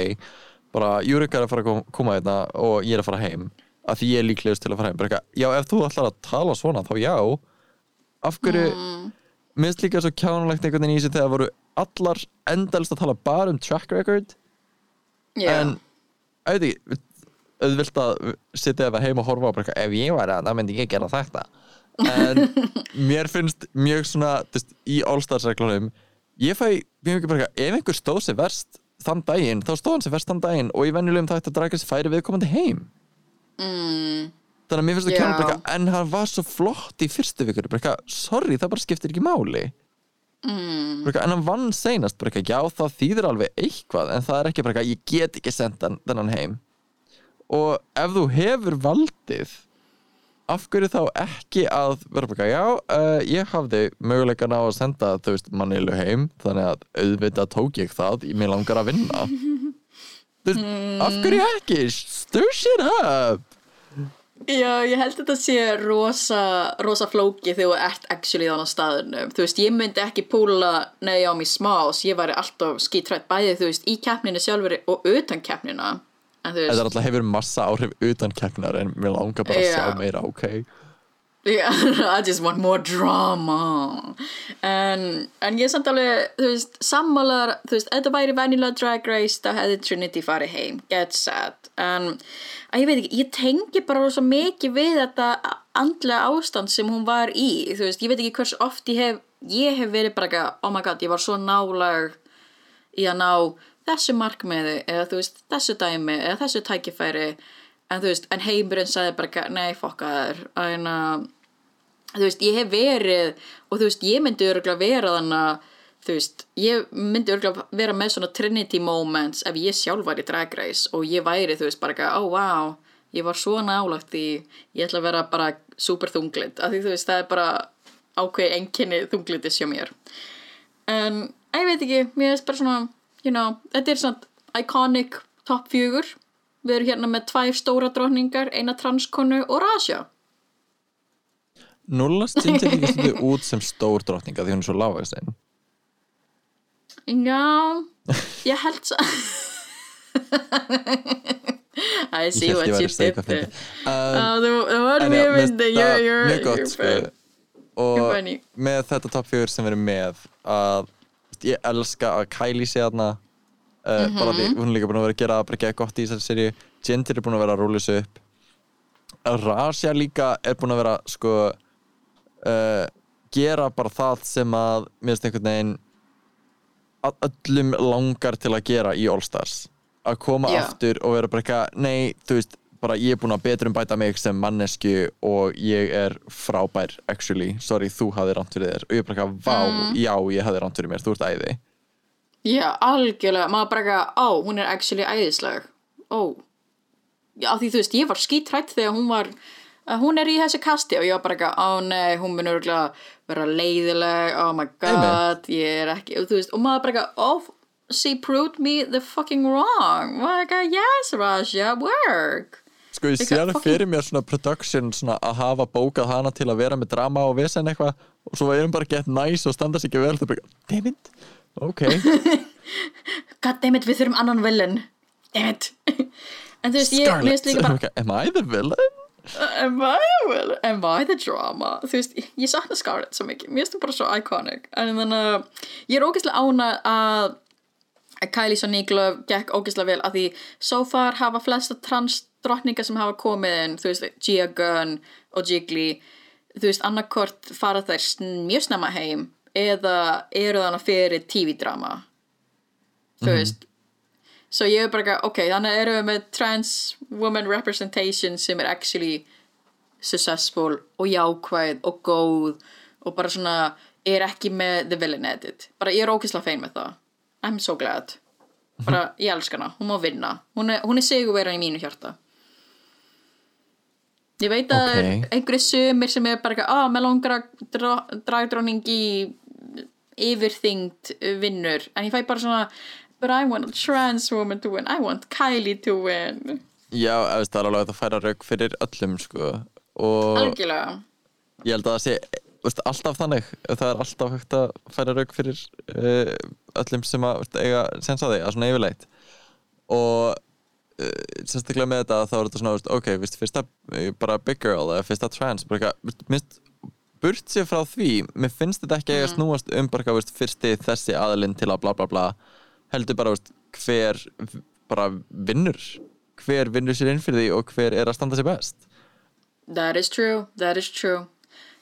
bara Júrika er að fara að kom- koma hérna og ég er að fara heim. Að því ég er líklegust til að fara heim bara eitthvað, já, ef þú ætlar að tala svona þá já, af hverju minnst líka svo kjánulegt einhvern veginn í þessu þegar voru allar endalist að tala bara um track record. Já. en auðvitað auðvilt að sitja eða heima og horfa á bara ef ég var að, þá myndi ég gera þetta. En mér finnst mjög svona, þú veist, í All-Stars-reglunum ég fæ mjög mikið bara ef einhver stóð sér verst þann daginn, þá stóð hann sér verst þann daginn og í venjulegum þætti að draga sér færi viðkomandi heim. Mm, þannig að mér finnst það eitthvað, en hann var svo flott í fyrstu vikur, eitthvað, sorry, það bara skiptir ekki máli. Mm, eitthvað, en hann vann seinast eitthvað, já það þýðir alveg eitthvað en það er ekki eitthvað, ég get ekki sendt hann, þennan heim. Og ef þú hefur valdið af hverju þá ekki að vera eitthvað, já, uh, ég hafði möguleikan á að senda þú veist mannilu heim þannig að auðvitað tók ég það mig langar að vinna. Þú veist, af hverju ekki? Stir shit up Já, ég held að þetta sé rosa, rosa flóki þegar þú ert actually þannig á staðunum. Þú veist, ég myndi ekki púla neði á mig smás, ég væri alltaf skítrætt bæði, þú veist, í keppninu sjálfur og utan keppnina. En þú þetta er alltaf hefur massa áhrif utan keppnar en mér langar bara að Já. sjá meira, ok yeah, I just want more drama. En, en ég samt alveg, þú veist, sammálar, þú veist, ef þetta væri venjulega drag race, þá hefði Trinity farið heim, get set. En, að ég veit ekki, ég tengi bara svo mikið við þetta andlega ástand sem hún var í, þú veist, ég veit ekki hversu oft ég hef, ég hef verið bara eitthvað, oh my god, ég var svo nálag í að ná þessu markmiði eða þú veist, þessu dæmi eða þessu tækifæri en þú veist, en heimurinn sagði bara, nei, fokka þér en að, þú veist, ég hef verið og þú veist, ég myndi örgulega vera þannig að þú veist, ég myndi örgulega vera með svona trinity moments ef ég sjálf var í drag race og ég væri, þú veist, bara eitthvað, oh wow ég var svo nálagt því ég ætla að vera bara super þunglind af því þú veist, það er bara ákveð enginni þunglindis hjá mér. En ég veit ekki, mér finnst bara svona you know, þetta er svona iconic top fjögur við erum hérna með tvær stóra drotningar eina transkonu og Rasha Nullast Ginger líka svolítið út sem stór drottninga því hún er svo lágvægstein já, ég held svo you did there. Um, Það var En já, mjög mér finnst myndi það You're mjög gott sko. og með þetta top 4 sem við erum með að ég elska að Kylie sé þarna uh, bara því hún er líka búin að vera að gera bara geta gott í þessari serju Ginger er búin að vera að rúla þessu upp. Rasha líka er búin að vera sko uh, gera bara það sem að mér finnst einhvern veginn öllum langar til að gera í All Stars. Að koma Já. aftur og vera bara eitthvað nei, þú veist, bara ég er búin að betur um bæta mig sem mannesku og ég er frábær, actually, sorry, þú hafði ránt fyrir þér. Og ég er bara eitthvað, vá, já, ég hafði ránt fyrir mér, þú ert æði Já, algjörlega, maður bara eitthvað, ó, hún er actually æðisleg. Ó. Já, því þú veist, ég var skítrætt þegar hún var að hún er í þessu kasti og ég var bara eitthvað, ó nei, hún mun örgulega vera leiðileg, oh my god ég er ekki, og þú veist, og maður bara eitthvað, ó, she proved me the fucking wrong, maður eitthvað, yes, Raja, work. Sko, ég sé alveg fucking- fyrir mér svona production svona að hafa bókað hana til að vera með drama og vesen eitthvað og svo er hún bara gett nice og standa sig ekki vel það er bara, damn it, ok. God damn it, við þurfum annan villain. Damn it. En þú veist, ég, bara am I the villain? Am I the villain? Am I the drama? Þú veist, ég, ég sakna Scarlett svo mikið. Mér finnst það bara svo iconic. En þannig að ég er ógeðslega ána að Kylie Sonique gekk ógeðslega vel að því so far hafa flesta trans drottningar sem hafa komið inn þú veist, Gia Gunn og Jiggly þú veist, annarkort fara þær mjög snemma heim eða eru þannig fyrir TV-drama þú veist svo ég er bara ekki, ok, þannig erum við með trans woman representation sem er actually successful og jákvæð og góð og bara svona er ekki með the villain edit. Bara ég er ókysla fein með það. I'm so glad. Bara ég elska hana, hún má vinna. Hún er, er sigurvera í mínu hjarta ég veit að það Ok. er einhverju sumir sem er bara ekki, að langar að dra- dragdróning í yfirþyngd vinnur. En ég fæ bara svona but I want a trans woman to win. I want Kylie to win. Já, veist, það er alveg að færa rauk fyrir öllum sko algjörlega. Ég held að það sé veist, alltaf þannig, það er alltaf hægt að færa rauk fyrir uh, öllum sem að veist, eiga sens á því, að svona yfirleitt. Og sérstaklega með þetta þá er þetta svona, veist, ok, veist, fyrsta uh, bara big girl eða fyrsta trans bara eitthvað, burt sér frá því, mér finnst þetta ekki að snúast um bara eitthvað, fyrsti þessi aðilinn til að bla bla bla heldur bara, veist, hver bara vinnur hver vinnur sér inn fyrir því og hver er að standa sér best. That is true, that is true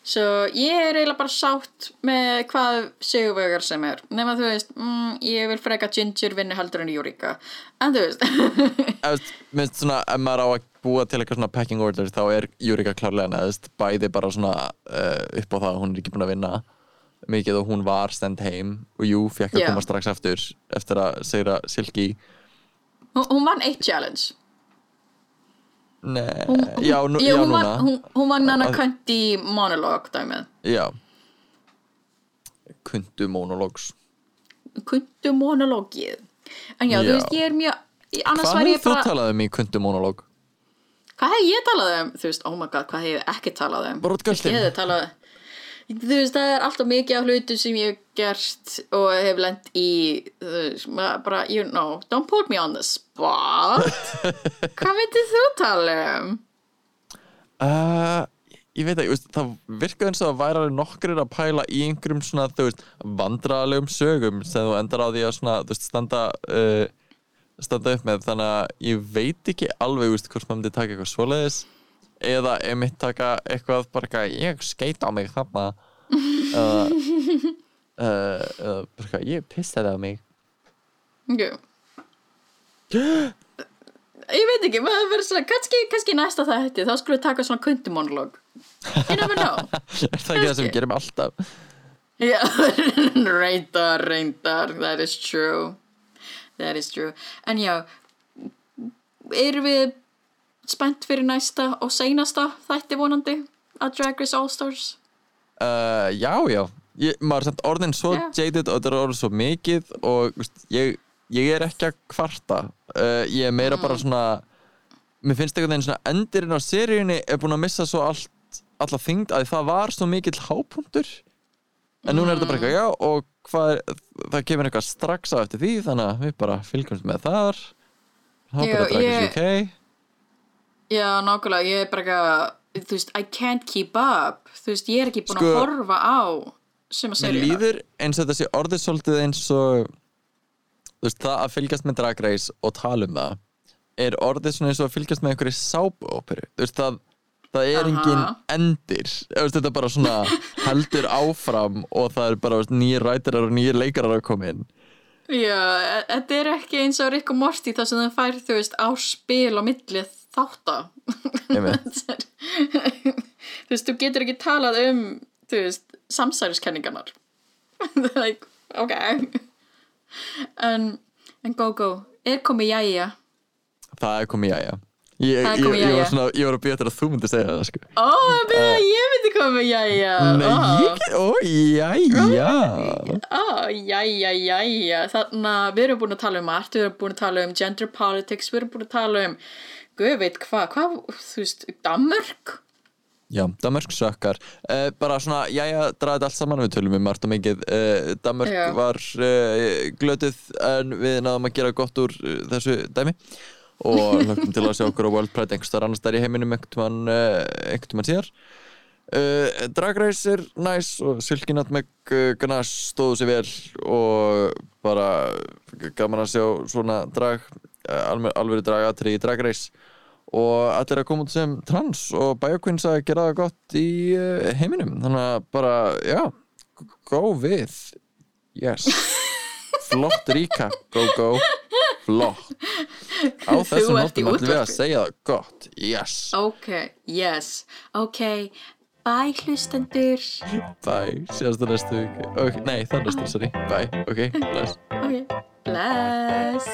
Svo ég er eiginlega bara sátt með hvað sigurvegar sem er. Nema þú veist, mm, ég vil freka Ginger vinni heldur en Júrika en þú veist. Veist, minnst svona, ef maður á að búa til eitthvað svona packing order þá er Júrika klárlega neðist bæði bara svona uh, upp á það að hún er ekki búin að vinna mikið og hún var stend heim og jú, fekk að Já. koma strax eftir eftir að segra Silky. Hún, hún vann eitt challenge Nei, hún, já, nú, Jú, já hún núna. vann, hún, hún hana Að- Cunty monolog dæmið. Já. Kundu monologs. Kuntu monologið. En já, þú Já. veist, ég er mjög Hvað var hefur þú bara talað um í kundu monolog? hvað hef ég talað um, þú veist, oh my god, hvað hef ég ekki talað um? Talað þú veist, það er alltaf mikið af hlutum sem ég gert og hef lent í bara, you know don't put me on the spot. Hvað veitir þú tala um? Uh, ég veit ekki, það virkaði eins og að væri nokkrir að pæla í einhverjum svona, þú veist, vandralegum sögum sem þú endar á því að svona, þú veist, standa uh, standa upp með, þannig að ég veit ekki alveg, veist, hvort maður myndi taka eitthvað svoleiðis eða emitt taka eitthvað bara eitthvað, ég skeit á mig þarna. Eða uh, uh, bara eitthvað, ég pissaði á mig okay. ég veit ekki, maður verður svona kannski, kannski næsta þætti, þá skulum við taka svona kuntumonolog you never know. Er það ekki það sem gerum alltaf? Já, reyndar, reyndar, that is true. That is true. En já, erum við spennt fyrir næsta og seinasta þætti vonandi að Drag Race All Stars? Uh, já, já, ég, maður er orðin svo Já. jaded og þetta er orðin svo mikið og ég, ég er ekki að kvarta uh, ég er meira Mm. bara svona mér finnst veginn svona endirinn á seríunni er búin að missa svo allt alla þyngd að það var svo mikill hápunktur en núna er þetta bara Mm. eitthvað, já og hvað það kemur eitthvað strax á eftir því þannig að við bara fylgjumst með þar Race ég- UK Já, nákvæmlega, ég er bara eitthvað þú veist, I can't keep up þú veist, ég er ekki búin Sko, að horfa á sem að Mér seríuna líður eins og sé orðið svolítið eins og veist, það að fylgjast með Drag Race og tala um það er orðið eins og að fylgjast með einhverju sápuóperu. Þú veist, það, það er Aha. engin endir. Þetta er bara svona heldur áfram og það er bara nýjir rætirar og nýjir leikarar að koma inn. Já, e- þetta er ekki eins og Rick og Morty þar sem það fær, þú veist, á spil á milli þátta. Einmitt. þú veist, þú getur ekki talað um þú veist, samsæriskenningarnar. Like, ok. En, en go go er komið jæja? Það er komið jæja. Ég, Það ég, ég, jæja. var svona, ég var að býja til að þú myndir segja það sko. ó, uh, ég myndi komið jæja. Nei, ég, ó, jæja. Ó, jæja, jæja. Þannig að við erum búin að tala um margt við erum búin að tala um gender politics við erum búin að tala um, guð veit hvað hvað, þú veist, Danmörk Já, Danmörk sökkar. Uh, bara svona, jæja, draðið allt saman við tölum um margt og mikið. Uh, Danmörk Já. var uh, glötuð en við náðum að gera gott úr þessu dæmi. Og hlökkum til að sjá okkur á World Pride einhverstaðar annars þar í heiminum einhvern mann síðar. Drag Race er næs og Silkinat með uh, Ganache stóðu sér vel og bara gaman að sjá svona drag alveg, alveg dragatri í Drag Race og allir að koma út sem trans og Bioqueens að gera það gott í uh, heiminum. Þannig að bara, já go við yes. Flott ríka, go go. Flott. Á þessum nótum ætlum við að segja það gott. Yes, ok, yes, ok bye hlustendur. Bye, síðast að næstu okay, nei, það næstu, sorry, bye, ok, bless. Ok, bless